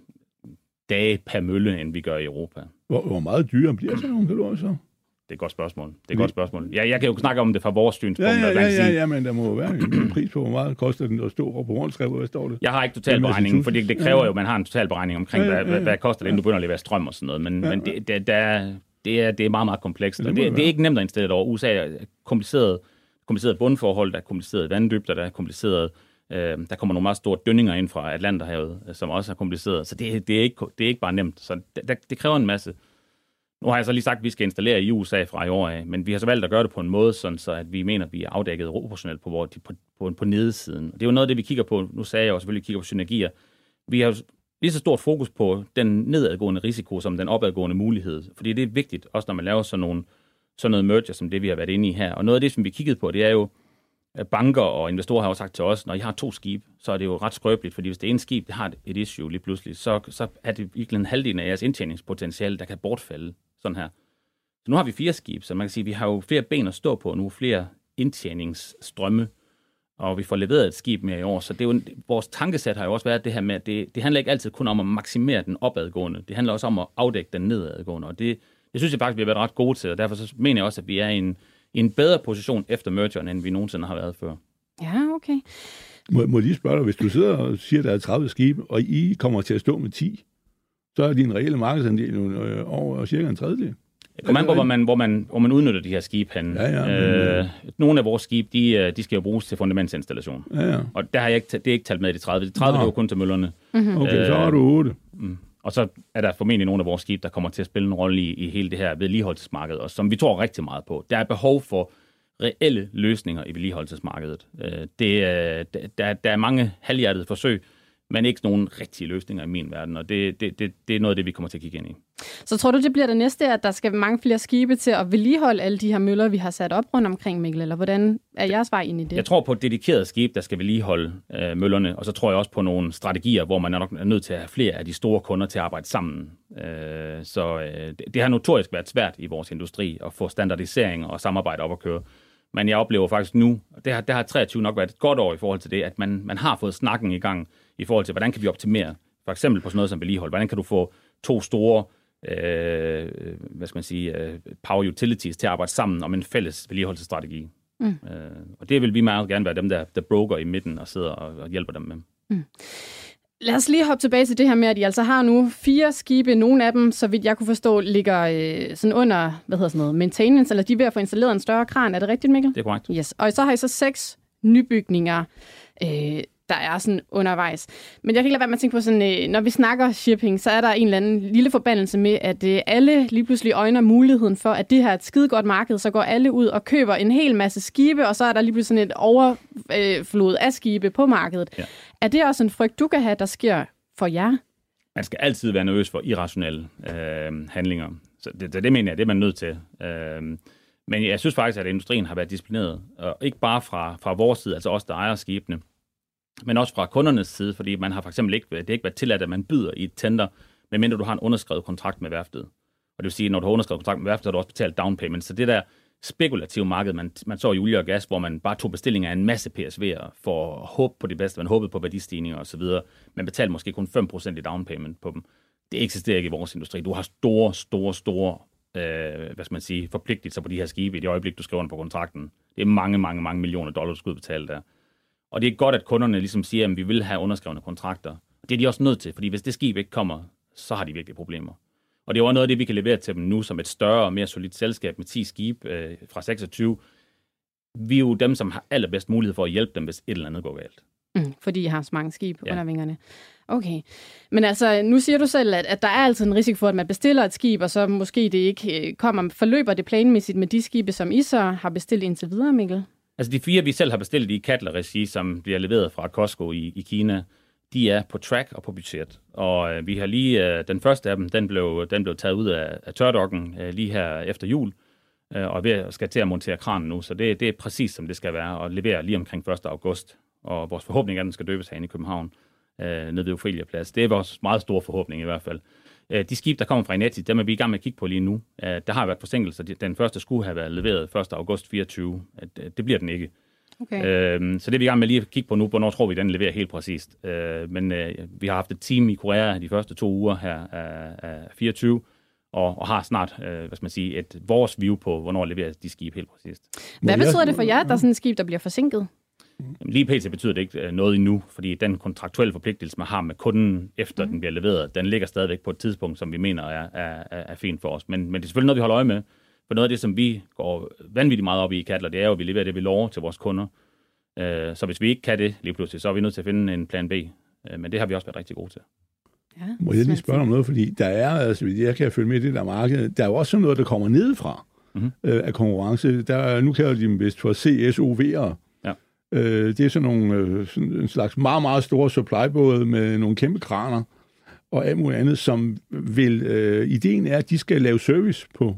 S4: dage per mølle, end vi gør i Europa.
S5: Hvor, hvor meget dyrere bliver sådan nogle kalorier så?
S4: Det er et godt spørgsmål. Det er et godt spørgsmål. Ja, jeg kan jo snakke om det fra vores synspunkt.
S5: Ja, ja, ja, ja, ja, men der må jo være en pris på, hvor meget koster den at stå på rundskrevet, hvad står det?
S4: Jeg har ikke
S5: Det er
S4: totalberegningen, fordi
S5: Massachusetts.
S4: det kræver
S5: Ja.
S4: jo, at man har en totalberegning omkring,
S5: Ja, ja,
S4: hvad,
S5: ja,
S4: hvad,
S5: ja.
S4: hvad koster det, inden du begynder at levere strøm og sådan noget. Men,
S5: Ja,
S4: men det, det, der, er- det, er, det er meget, meget komplekst.
S5: Ja,
S4: Ja,
S5: det
S4: det, det,
S5: det
S4: det er ikke nemt at installere det over. USA er kompliceret, kompliceret bundforhold, der er kompliceret vanddybder, der er kompliceret Øh, Øh, der kommer nogle meget store dønninger ind fra Atlanterhavet, øh, som også er kompliceret. Så det, det, er, ikke, det er ikke bare nemt. Så det, det, kræver en masse. Nu har jeg så lige sagt, at vi skal installere i USA fra i år af, men vi har så valgt at gøre det på en måde, sådan så at vi mener, at vi er afdækket operationelt på, hvor- på, på, på nedesiden. Og det er jo noget af det, vi kigger på. Nu sagde jeg jo selvfølgelig, at vi kigger på synergier. Vi har lige så stort fokus på den nedadgående risiko som den opadgående mulighed. Fordi det er vigtigt, også når man laver sådan, nogle, sådan noget merger, som det vi har været inde i her. Og noget af det, som vi kiggede på, det er jo, at Øh, banker og investorer har jo sagt til os, når I har to skibe, så er det jo ret skrøbeligt, fordi hvis det ene skib det har et issue lige pludselig, så, så er det virkelig en halvdelen af jeres indtjeningspotentiale, der kan bortfalde sådan her. Så nu har vi fire skibe, så man kan sige, at vi har jo flere ben at stå på nu, flere indtjeningsstrømme, og vi får leveret et skib mere i år. Så det er jo, vores tankesæt har jo også været det her med, at det, det handler ikke altid kun om at maksimere den opadgående, det handler også om at afdække den nedadgående, og det, det synes jeg faktisk, vi har været ret gode til, og derfor så mener jeg også, at vi er i en, i en bedre position efter mergeren, end vi nogensinde har været før.
S3: Ja, okay.
S5: Må, må jeg lige spørge dig, hvis du sidder og siger, at der er 30 skibe, og I kommer til at stå med 10, så er din reelle markedsandel jo øh, over cirka en tredjedel.
S4: Det kommer an på, hvor man, hvor, man, hvor man udnytter de her skibe hen.
S5: Ja, ja, men,
S4: øh, nogle af vores skibe, de, øh, de skal jo bruges til fundamentinstallation.
S5: Ja, ja.
S4: Og der har jeg ikke, det er ikke talt med i de 30. De 30
S5: Nå.
S4: det er jo kun til møllerne.
S5: Okay, så
S4: Øh,
S5: har du 8.
S4: Mm. Og så er der formentlig nogle af vores skibe, der kommer til at spille en rolle i, i hele det her vedligeholdelsesmarked, og som vi tror rigtig meget på. Der er behov for reelle løsninger i vedligeholdelsesmarkedet. Øh, det, der, der er mange halvhjertede forsøg, men ikke nogen rigtige løsninger i min verden, og det, det, det, det er noget af det, vi kommer til at kigge ind i.
S3: Så tror du, det bliver det næste, at der skal mange flere skibe til at vedligeholde alle de her møller, vi har sat op rundt omkring, Mikkel? Eller hvordan er jeres vej ind i det?
S4: Jeg tror på et dedikeret skib, der skal vedligeholde øh, møllerne, og så tror jeg også på nogle strategier, hvor man er nok nødt til at have flere af de store kunder til at arbejde sammen. Øh, så øh, det, det har notorisk været svært i vores industri at få standardisering og samarbejde op at køre. Men jeg oplever faktisk nu, og det har, det har 23 nok været et godt år i forhold til det, at man, man har fået snakken i gang i forhold til, hvordan kan vi optimere, for eksempel på sådan noget som vedligehold. Hvordan kan du få to store øh, hvad skal man sige, øh, power utilities til at arbejde sammen om en fælles vedligeholdelsesstrategi. Mm. Øh, og det vil vi meget gerne være dem, der, der broker i midten og sidder og, og hjælper dem med.
S3: Lad os lige hoppe tilbage til det her med, at I altså har nu fire skibe. Nogle af dem, så vidt jeg kunne forstå, ligger øh, sådan under, hvad hedder sådan noget, maintenance, eller de er ved at få installeret en større kran. Er det rigtigt, Mikkel?
S4: Det er korrekt.
S3: Yes. Og så har I så seks nybygninger, øh, der er sådan undervejs. Men jeg kan ikke lade være med at tænke på sådan, øh, når vi snakker shipping, så er der en eller anden lille forbandelse med, at øh, alle lige pludselig øjner muligheden for, at det her er et skide godt marked, så går alle ud og køber en hel masse skibe, og så er der lige pludselig sådan et overflod af skibe på markedet.
S4: Ja.
S3: Er det også en frygt, du kan have, der sker for jer?
S4: Man skal altid være nervøs for irrationelle øh, handlinger. Så det, det, det mener jeg, det er man nødt til. Øh, men jeg synes faktisk, at industrien har været disciplineret. Og ikke bare fra, fra vores side, altså os, der ejer skibene, men også fra kundernes side, fordi man har for eksempel ikke, det har ikke været tilladt, at man byder i et tender, medmindre du har en underskrevet kontrakt med værftet. Og det vil sige, at når du har underskrevet kontrakt med værftet, har du også betalt down payment. Så det der spekulative marked, man, man så i olie og gas, hvor man bare tog bestillinger af en masse PSV'er for at håbe på det bedste, man håbede på værdistigninger osv., man betalte måske kun 5% i down payment på dem. Det eksisterer ikke i vores industri. Du har store, store, store øh, hvad skal man sige, forpligtelser på de her skibe i det øjeblik, du skriver under på kontrakten. Det er mange, mange, mange millioner dollars, du skal udbetale der. Og det er godt, at kunderne ligesom siger, at vi vil have underskrevne kontrakter. Det er de også nødt til, fordi hvis det skib ikke kommer, så har de virkelig problemer. Og det er også noget af det, vi kan levere til dem nu som et større og mere solidt selskab med 10 skibe øh, fra 26. Vi er jo dem, som har allerbedst mulighed for at hjælpe dem, hvis et eller andet går galt.
S3: Mm, fordi I har så mange skib ja. under vingerne. Okay. Men altså, nu siger du selv, at, at der er altid en risiko for, at man bestiller et skib, og så måske det ikke øh, kommer. Forløber det planmæssigt med de skibe, som I så har bestilt indtil videre, Mikkel?
S4: Altså de fire, vi selv har bestilt i Kattler-regi, som bliver leveret fra Costco i, i Kina, de er på track og på budget. Og øh, vi har lige, øh, den første af dem, den blev, den blev taget ud af, af tørdokken øh, lige her efter jul, øh, og vi skal til at montere kranen nu. Så det, det er præcis som det skal være, og levere lige omkring 1. august. Og vores forhåbning er, at den skal døbes herinde i København, øh, nede ved Ophelia Plads. Det er vores meget store forhåbning i hvert fald. Øh, de skib, der kommer fra Ineti, dem er vi i gang med at kigge på lige nu. Øh, der har været forsinkelser. Den første skulle have været leveret 1. august 24. Det bliver den ikke. Okay. Øh, så det er vi i gang med lige at kigge på nu, hvornår tror vi, den leverer helt præcist. Øh, men øh, vi har haft et team i Korea de første to uger her af, af 24, og, og har snart, øh, hvad skal man sige, et vores view på, hvornår leverer de skib helt præcist.
S3: Hvad betyder det for jer, at der er sådan et skib, der bliver forsinket?
S4: Lige pt. betyder det ikke øh, noget endnu, fordi den kontraktuelle forpligtelse, man har med kunden, efter mm. den bliver leveret, den ligger stadigvæk på et tidspunkt, som vi mener er, er, er fint for os. Men, men det er selvfølgelig noget, vi holder øje med. For noget af det, som vi går vanvittigt meget op i i Kattler, det er jo, at vi leverer det, vi lover til vores kunder. Øh, så hvis vi ikke kan det lige pludselig, så er vi nødt til at finde en plan B. Øh, men det har vi også været rigtig gode til.
S5: Ja, Må jeg lige spørge om noget, fordi der er, altså, jeg kan følge med i det der marked, der er jo også noget, der kommer nedefra mm-hmm. øh, af konkurrence. Der, nu kalder de dem vist for CSOV'ere. Øh, det er sådan nogle øh, sådan en slags meget, meget store supply-både med nogle kæmpe kraner og alt muligt andet, som vil, øh, ideen er, at de skal lave service på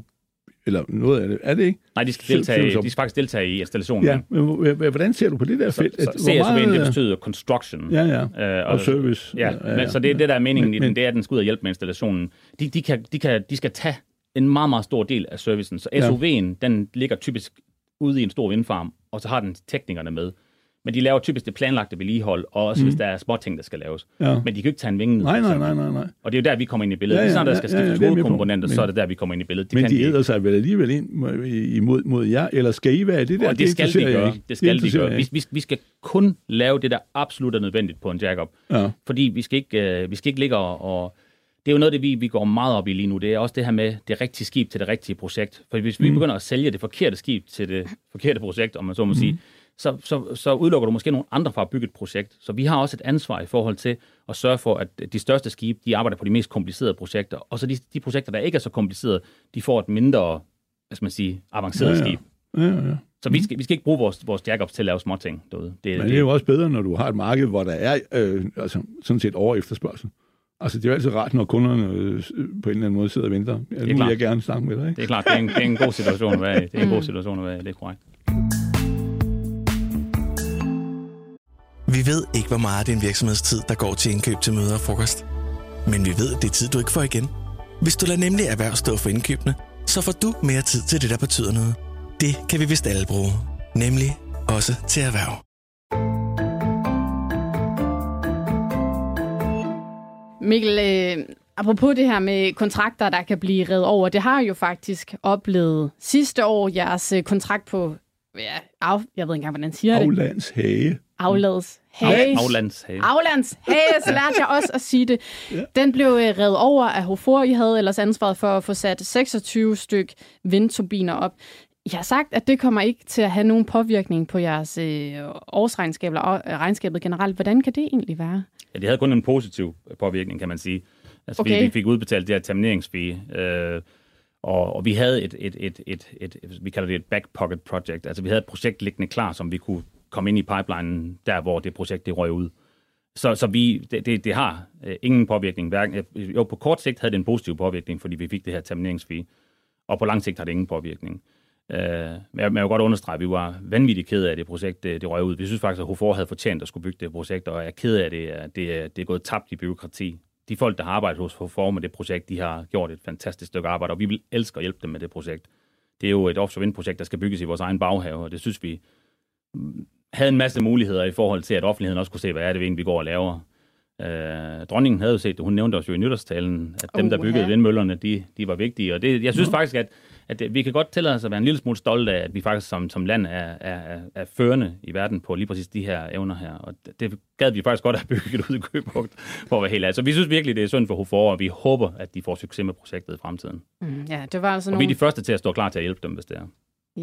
S5: eller noget af det. Er det ikke?
S4: Nej, de skal, deltage, de skal faktisk deltage i installationen.
S5: Ja, men hvordan ser du på det der felt? Så,
S4: så meget, det betyder construction.
S5: Ja, ja, øh, og, og service.
S4: Ja, ja, ja, men, så det er det, der er meningen men, i den, det er, at den skal ud og hjælpe med installationen. De, de, kan, de, kan, de skal tage en meget, meget stor del af servicen. Så SOV'en, ja. den ligger typisk ude i en stor vindfarm, og så har den teknikerne med. Men de laver typisk det planlagte vedligehold, og også mm. hvis der er små ting, der skal laves. Ja. Men de kan ikke tage en vinge ned.
S5: Nej, nej, nej, nej, nej.
S4: Og det er jo der, vi kommer ind i billedet. Ja, ja, Lige snart der skal skiftes ja, ja, så er det der, vi kommer ind i billedet.
S5: De men de æder sig vel alligevel ind imod mod jer, eller skal I være det der?
S4: Og det, det skal de gøre. Det skal det de gøre. Vi, vi, vi skal kun lave det, der absolut er nødvendigt på en jack-up. Ja. Fordi vi skal ikke, uh, vi skal ikke ligge og, og det er jo noget, det vi, vi går meget op i lige nu. Det er også det her med det rigtige skib til det rigtige projekt. For hvis vi mm. begynder at sælge det forkerte skib til det forkerte projekt, om man så må mm. sige, så, så, så udelukker du måske nogle andre fra at bygge et projekt. Så vi har også et ansvar i forhold til at sørge for, at de største skibe, de arbejder på de mest komplicerede projekter. Og så de, de projekter, der ikke er så komplicerede, de får et mindre, hvad skal man sige, avanceret ja, ja. skib. Ja, ja. Så vi skal, vi skal ikke bruge vores, vores jackups til at lave småting derude.
S5: Det, Men det er jo også bedre, når du har et marked, hvor der er øh, altså, sådan set over efterspørgsel. Altså, det er jo altid rart, når kunderne øh, på en eller anden måde sidder og venter. Ja, nu vil jeg gerne snakke med dig. Ikke?
S4: Det er klart, det er en, det er en god situation at være i. Det er en god situation at være i, det er korrekt.
S6: Vi ved ikke, hvor meget af din virksomhedstid, der går til indkøb til møder og frokost. Men vi ved, at det er tid, du ikke får igen. Hvis du lader nemlig erhverv stå for indkøbene, så får du mere tid til det, der betyder noget. Det kan vi vist alle bruge. Nemlig også til erhverv.
S3: Mikkel, øh, apropos det her med kontrakter, der kan blive reddet over, det har jo faktisk oplevet sidste år jeres øh, kontrakt på, ja, af, jeg ved ikke engang, hvordan siger det.
S5: Aflandshage.
S3: Aflads hage.
S4: Aflandshage.
S3: Aflandshage, så lærte jeg også at sige det. ja. Den blev øh, reddet over af Hofor. I havde ellers ansvaret for at få sat 26 styk vindturbiner op. Jeg har sagt, at det kommer ikke til at have nogen påvirkning på jeres øh, årsregnskab eller øh, regnskabet generelt. Hvordan kan det egentlig være?
S4: Ja, det havde kun en positiv påvirkning, kan man sige. Altså, okay. vi, vi fik udbetalt det her termineringsfee, øh, og, og vi havde et, et, et, et, et, et, vi kalder det et back pocket project. Altså, vi havde et projekt liggende klar, som vi kunne komme ind i pipelinen, der hvor det projekt det røg ud. Så, så vi, det, det, det har øh, ingen påvirkning. Hverken, øh, jo, på kort sigt havde det en positiv påvirkning, fordi vi fik det her termineringsfee, og på lang sigt har det ingen påvirkning. Øh, men jeg, vil godt understrege, at vi var vanvittigt kede af det projekt, det, det røg ud. Vi synes faktisk, at Hofor havde fortjent at skulle bygge det projekt, og jeg er ked af det, at det, det er gået tabt i byråkrati. De folk, der har arbejdet hos Hofor med det projekt, de har gjort et fantastisk stykke arbejde, og vi vil elske at hjælpe dem med det projekt. Det er jo et offshore vindprojekt, der skal bygges i vores egen baghave, og det synes vi havde en masse muligheder i forhold til, at offentligheden også kunne se, hvad er det egentlig, vi går og laver. Øh, dronningen havde jo set det, hun nævnte os jo i nytårstalen, at dem, der byggede vindmøllerne, de, de var vigtige. Og det, jeg synes faktisk, at, at det- vi kan godt tillade os at være en lille smule stolte af, at vi faktisk som, som land er, er, er, førende i verden på lige præcis de her evner her. Og det, det gad vi faktisk godt at have bygget ud i Købugt, for at være helt ærlig. Så vi synes virkelig, det er synd for Hofor, og vi håber, at de får succes med projektet i fremtiden.
S3: Mm, ja, det var altså
S4: Og vi er
S3: nogle...
S4: de første til at stå klar til at hjælpe dem, hvis det er.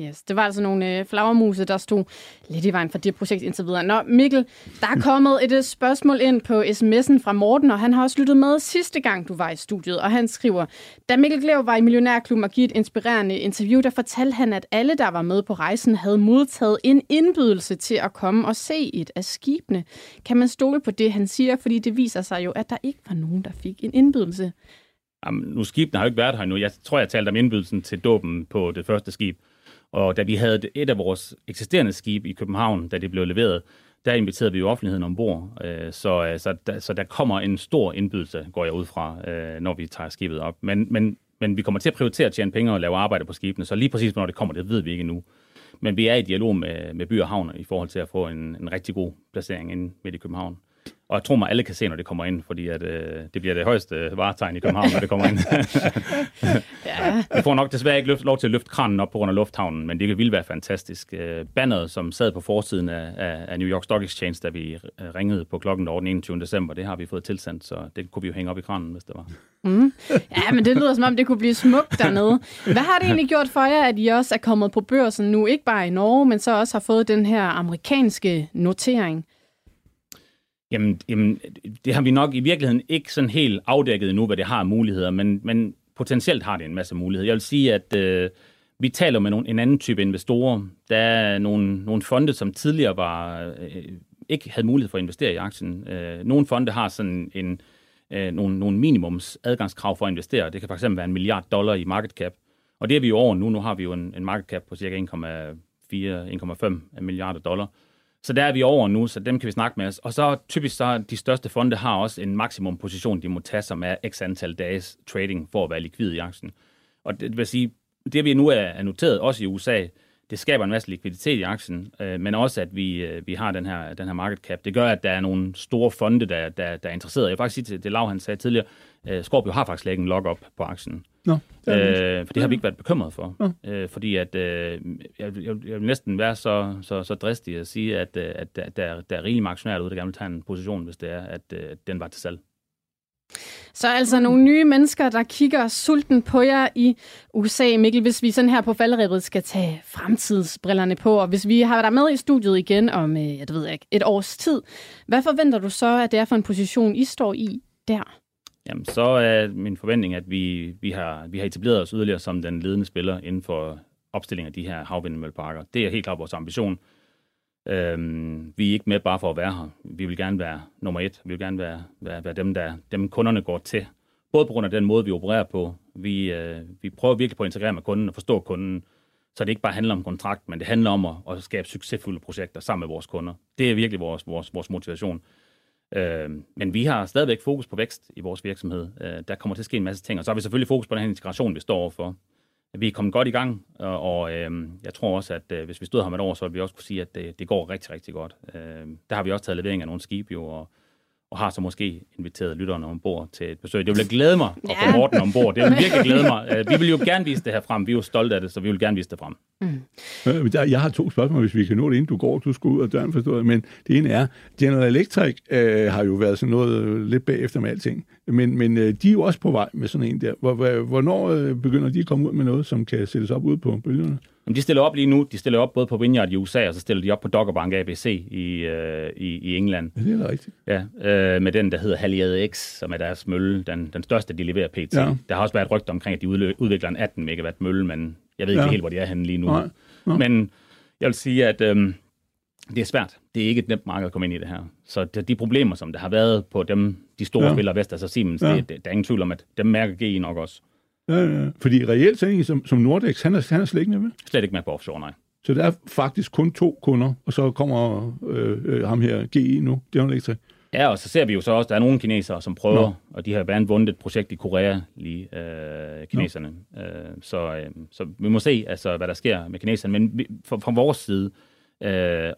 S3: Yes, det var altså nogle øh, flagermuse, der stod lidt i vejen for det projekt indtil videre. Nå, Mikkel, der er kommet et øh, spørgsmål ind på sms'en fra Morten, og han har også lyttet med sidste gang, du var i studiet, og han skriver, da Mikkel Glev var i Millionærklubben og et inspirerende interview, der fortalte han, at alle, der var med på rejsen, havde modtaget en indbydelse til at komme og se et af skibene. Kan man stole på det, han siger? Fordi det viser sig jo, at der ikke var nogen, der fik en indbydelse.
S4: Jamen, nu skibene har jo ikke været her nu. Jeg tror, jeg talte om indbydelsen til dåben på det første skib. Og da vi havde et af vores eksisterende skib i København, da det blev leveret, der inviterede vi jo offentligheden ombord. Øh, Så, øh, så, der, så der kommer en stor indbydelse, går jeg ud fra, øh, når vi tager skibet op. Men, men, men vi kommer til at prioritere at tjene penge og lave arbejde på skibene, så lige præcis, når det kommer, det ved vi ikke endnu. Men vi er i dialog med, med by og havner i forhold til at få en, en rigtig god placering inde midt i København. Og jeg tror mig, alle kan se, når det kommer ind, fordi at, øh, det bliver det højeste varetegn i København, når det kommer ind.
S3: Ja,
S4: Vi får nok desværre ikke løft, lov til at løfte kranen op på grund af lufthavnen, men det ville være fantastisk. Øh, Banneret, som sad på forsiden af, af, af New York Stock Exchange, da vi øh, ringede på klokken over den 21. december, det har vi fået tilsendt, så det kunne vi jo hænge op i kranen, hvis det var.
S3: Ja, men det lyder som om, det kunne blive smukt dernede. Hvad har det egentlig gjort for jer, at I også er kommet på børsen nu, ikke bare i Norge, men så også har fået den her amerikanske notering?
S4: Jamen, jamen, det har vi nok i virkeligheden ikke sådan helt afdækket endnu, hvad det har af muligheder, men, men potentielt har det en masse muligheder. Jeg vil sige, at øh, vi taler med nogle, en anden type investorer. Der er nogle, nogle fonde, som tidligere var, øh, ikke havde mulighed for at investere i aktien. Øh, nogle fonde har sådan en, øh, nogle, nogle minimums adgangskrav for at investere. Det kan fx være en milliard dollar i market cap. Og det er vi jo over nu. Nu har vi jo en, en market cap på cirka 1,4-1,5 milliarder dollar. Så der er vi over nu, så dem kan vi snakke med os. Og så typisk så de største fonde har også en maksimum position, de må tage, som er x antal dages trading for at være likvid i aktien. Og det vil sige, det vi nu er er noteret, også i USA, det skaber en masse likviditet i aktien, øh, men også at vi, øh, vi har den her, den her market cap. Det gør, at der er nogle store fonde, der, der, der er interesseret. Jeg vil faktisk sige til det, Lav han sagde tidligere, øh, Scorpio har faktisk slet ikke en lock-up på aktien.
S5: Nå, det.
S4: Øh, for det har vi ikke været bekymret for. Øh, fordi at, øh, jeg, jeg, jeg vil næsten være så, så, så dristig at sige, at, øh, at der, der, er- der rigeligt med aktionærer derude, der gerne vil tage en position, hvis det er, at, øh, at den var til salg.
S3: Så altså nogle nye mennesker, der kigger sulten på jer i USA. Mikkel, hvis vi sådan her på falderæbet skal tage fremtidsbrillerne på, og hvis vi har dig med i studiet igen om, øh, jeg ved ikke, et års tid, hvad forventer du så, at det er for en position, I står i der?
S4: Jamen, så er min forventning, at vi, vi, har, vi har etableret os yderligere som den ledende spiller inden for opstilling af de her havvindmølleparker. Det er helt klart vores ambition. Øhm, vi er ikke med bare for at være her. Vi vil gerne være nummer et. Vi vil gerne være, være, være dem, der dem kunderne går til. Både på grund af den måde, vi opererer på. Vi, øh, vi prøver virkelig på at integrere med kunden og forstå kunden, så det ikke bare handler om kontrakt, men det handler om at, at skabe succesfulde projekter sammen med vores kunder. Det er virkelig vores, vores, vores motivation. Øh, men vi har stadigvæk fokus på vækst i vores virksomhed. Øh, der kommer til at ske en masse ting, og så har vi selvfølgelig fokus på den her integration, vi står overfor. Vi er kommet godt i gang, og, og øh, jeg tror også, at øh, hvis vi stod her om et år, så ville vi også kunne sige, at det, det går rigtig, rigtig godt. Øh, der har vi også taget levering af nogle skibe jo, og, og har så måske inviteret lytterne ombord til et besøg. Det vil glæde mig at
S3: Ja.
S4: få Morten ombord. Det vil virkelig glæde mig. Øh, vi vil jo gerne vise det her frem. Vi er jo stolte af det, så vi vil gerne vise det frem.
S5: Øh, der- Jeg har to spørgsmål, hvis vi kan nå det, inden du går. Du skal ud af døren, forstår jeg. Men det ene er, General Electric øh, har jo været sådan noget øh, lidt bagefter med alting. Men, men øh, de er jo også på vej med sådan en der. Hvor, hvor, hvornår øh, begynder de at komme ud med noget, som kan sættes op ude på bølgerne?
S4: Jamen, de stiller op lige nu. De stiller op både på Vineyard i USA, og så stiller de op på Doggerbank ABC i, øh, i, i England.
S5: Ja, det er rigtigt.
S4: Ja, øh, med den, der hedder Haliade X, som er deres mølle, den, den største, de leverer pt.
S5: Ja.
S4: Der har også været et rygte omkring, at de udvikler en 18 megawatt mølle, men jeg ved ikke
S5: Ja.
S4: helt, hvor de er henne lige nu.
S5: Nej. Nå.
S4: Men jeg vil sige, at øhm, det er svært. Det er ikke et nemt marked at komme ind i det her. Så det, de problemer, som der har været på dem, de store
S5: Ja.
S4: spillere, Vestas og Siemens,
S5: Ja.
S4: det, det, der er ingen tvivl om, at dem mærker GE nok også.
S5: Ja, ja. Fordi reelt er en som, som Nordex, han er, han er slet ikke med?
S4: Slet ikke med på offshore, nej.
S5: Så der er faktisk kun to kunder, og så kommer øh, øh, ham her, GE nu, General Electric.
S4: Ja, og så ser vi jo så også, at der er nogle kinesere, som prøver,
S5: Nå.
S4: Nå. og de har blandt andet vundet et projekt i Korea, lige øh, kineserne. Øh, så, øh, så vi må se, altså, hvad der sker med kineserne. Men vi, fra, fra vores side, Øh,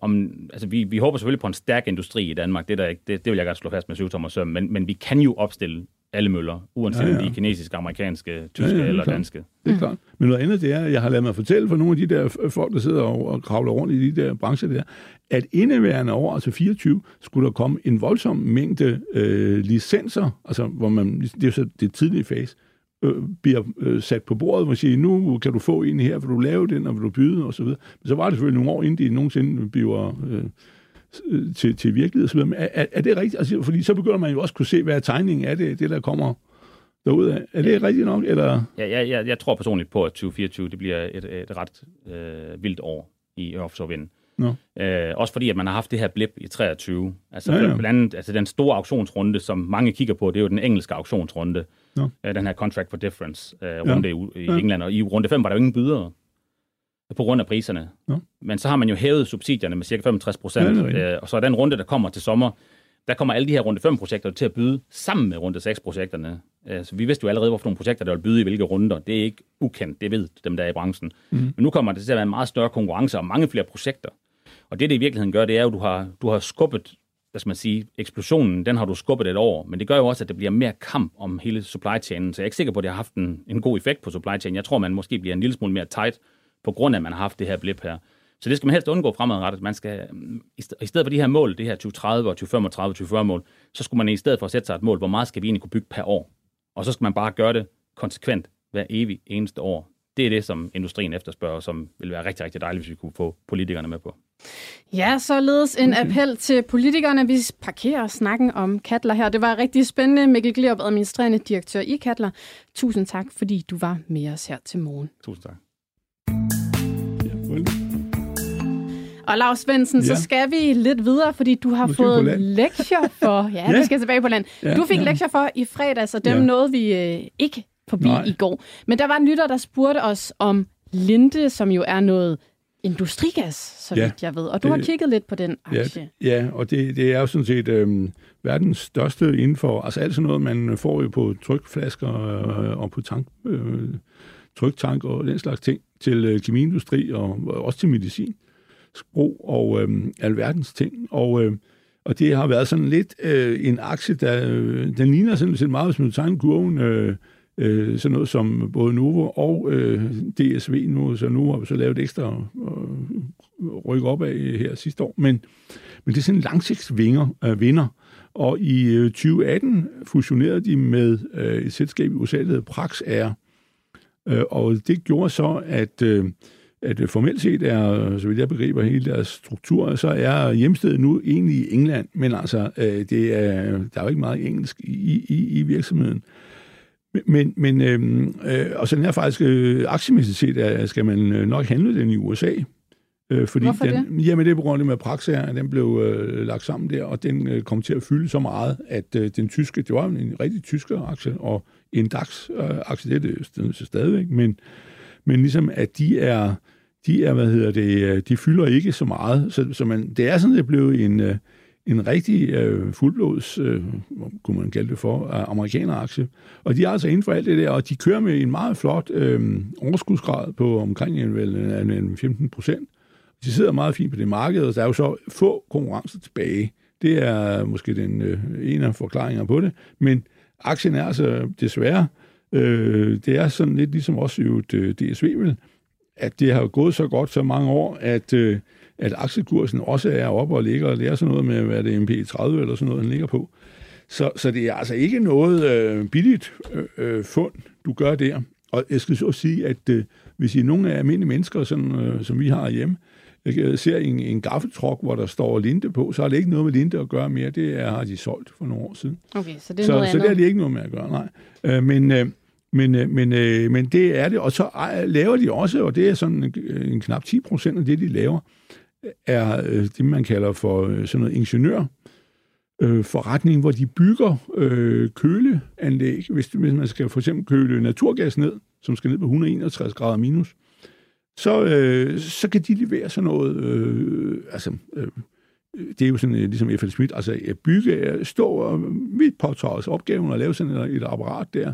S4: om, altså vi, vi håber selvfølgelig på en stærk industri i Danmark, det, der ikke, det, det vil jeg godt slå fast med syvtommer søm, men, men vi kan jo opstille alle møller, uanset ja, ja. om de er kinesiske, amerikanske, tyske ja, ja, eller
S5: klart.
S4: danske.
S5: Det er klart. Men noget andet det er, jeg har lavet mig fortælle for nogle af de der folk, der sidder og, og kravler rundt i de der brancher der, at indeværende år, altså 24, skulle der komme en voldsom mængde øh, licenser, altså hvor man, det er jo så det tidlige fase, øh, bliver øh, sat på bordet, hvor siger, nu kan du få en her, vil du lave den, og vil du byde, og så videre. Men så var det selvfølgelig nogle år, inden de nogensinde bliver øh, til, til virkelighed. Og så videre. Men er, er, er det rigtigt? Altså, fordi så begynder man jo også kunne se, hvad er tegningen af det, det der kommer derudad. Er det rigtigt nok? Eller?
S4: Ja, jeg, jeg, jeg tror personligt på, at 2024 det bliver et, et ret øh, vildt år i offshore vind.
S5: No.
S4: Øh, også fordi, at man har haft det her blip i 23. Altså,
S5: Ja, ja.
S4: blandt andet, altså den store auktionsrunde, som mange kigger på, det er jo den engelske auktionsrunde.
S5: Nå.
S4: Øh, den her Contract for Difference øh, runde i, i England. Og i runde 5 var der jo ingen bydere på grund af priserne.
S5: Nå.
S4: Men så har man jo hævet subsidierne med cirka 65
S5: Ja,
S4: procent.
S5: rigtigt.
S4: øh, og så er den runde, der kommer til sommer, der kommer alle de her runde 5-projekter til at byde sammen med runde 6-projekterne. Øh, Så vi vidste jo allerede, hvorfor nogle projekter, der vil byde i hvilke runder. Det er ikke ukendt, det ved dem, der er i branchen. Mm. Men nu kommer det til at være en meget større konkurrence og mange flere projekter. Og det, det i virkeligheden gør, det er jo, at du har, du har skubbet, hvad skal man sige, eksplosionen, den har du skubbet et år. Men det gør jo også, at det bliver mere kamp om hele supply chainen. Så jeg er ikke sikker på, at det har haft en, en god effekt på supply chain. Jeg tror, man måske bliver en lille smule mere tight, på grund af, at man har haft det her blip her. Så det skal man helst undgå fremadrettet. Man skal, i i stedet for de her mål, det her 2030 og 2035 2040 mål, så skulle man i stedet for at sætte sig et mål, hvor meget skal vi egentlig kunne bygge per år? Og så skal man bare gøre det konsekvent hver evig eneste år. Det er det, som industrien efterspørger, som vil være rigtig, rigtig dejligt, hvis vi kunne få politikerne med på.
S3: Ja, således en appel til politikerne. Vi parkerer snakken om Katler her. Det var rigtig spændende. Mikkel Glierup, administrerende direktør i Katler. Tusind tak, fordi du var med os her til morgen.
S4: Tusind tak.
S3: Og Lars Svendsen, ja. Så skal vi lidt videre, fordi du har
S5: på
S3: fået lektier for... Ja, ja, vi skal tilbage på land.
S5: Ja,
S3: Du fik
S5: ja.
S3: lektier for i fredags, og dem
S5: Ja.
S3: nåede vi øh, ikke forbi
S5: Nej.
S3: i går. Men der var en lytter, der spurgte os om Linde, som jo er noget industrigas, så
S5: Ja.
S3: vidt jeg ved. Og du har
S5: Det-
S3: kigget lidt på den
S5: Ja,
S3: aktie.
S5: ja og det, det er jo sådan set øhm, verdens største inden for, altså alt sådan noget, man får jo på trykflasker øh, og på tank, øh, tryktank og den slags ting, til øh, kemiindustri og, og også til medicin, sprog og øh, alverdens ting. Og, øh, og det har været sådan lidt øh, en aktie, der øh, den ligner sådan set meget, hvis man tegner kurven, øh, øh, sådan noget som både Novo og øh, DSV nu, så nu har vi så lavet ekstra øh, ryk op af her sidste år. Men, men det er sådan en langsigtsvinger, øh, vinder. Og i øh, 2018 fusionerede de med øh, et selskab i USA, der hedder Praxair. Øh, og det gjorde så, at, øh, at formelt set er, så vidt jeg begriber hele deres struktur, så er hjemstedet nu egentlig i England, men altså, øh, det er, der er jo ikke meget engelsk i, i, i virksomheden. Men, men øh, øh, og så den er faktisk, øh, aktiemæssigt set, er, skal man øh, nok handle den i USA. Øh, fordi
S3: Hvorfor
S5: den, Jamen det er på grund af det med at den blev øh, lagt sammen der, og den øh, kom til at fylde så meget, at øh, den tyske, det var en rigtig tysk aktie, og en DAX-aktie, det er det stadigvæk, men, men ligesom at de er, de er, hvad hedder det, øh, de fylder ikke så meget, så, så man, det er sådan, det blev en, øh, en rigtig øh, fuldblods, øh, kunne man kalde det for, øh, amerikaneraktie. Og de er altså inden for alt det der, og de kører med en meget flot øh, overskudsgrad på omkring en, vel, en, en 15 procent. De sidder meget fint på det marked, og der er jo så få konkurrencer tilbage. Det er måske den øh, ene af forklaringerne på det, men aktien er altså desværre, øh, det er sådan lidt ligesom også jo et øh, DSV vel, at det har gået så godt så mange år, at, øh, at aktiekursen også er oppe og ligger, og det er sådan noget med, hvad det er, MP30 eller sådan noget, den ligger på. Så, så det er altså ikke noget øh, billigt øh, øh, fund, du gør der. Og jeg skal så sige, at øh, hvis I er nogle af almindelige mennesker, sådan, øh, som vi har hjemme, jeg ser en, en gaffeltruk, hvor der står Linde på, så har det ikke noget med Linde at gøre mere. Det er, har de solgt for nogle år siden.
S3: Okay, så det er
S5: Så,
S3: noget
S5: så det
S3: andet.
S5: har de ikke noget med at gøre, nej. Øh, men, øh, men, øh, men, øh, men det er det, og så laver de også, og det er sådan en, en knap 10 procent af det, de laver, er øh, det, man kalder for øh, sådan noget ingeniør øh, forretning, hvor de bygger øh, køleanlæg, hvis, hvis man skal for eksempel køle naturgas ned, som skal ned på 161 grader minus, så, øh, så kan de levere sådan noget, øh, altså, øh, det er jo sådan øh, ligesom F.L. Schmidt, altså at bygge, øh, stå og vi påtager os opgaven og lave sådan et, et apparat der,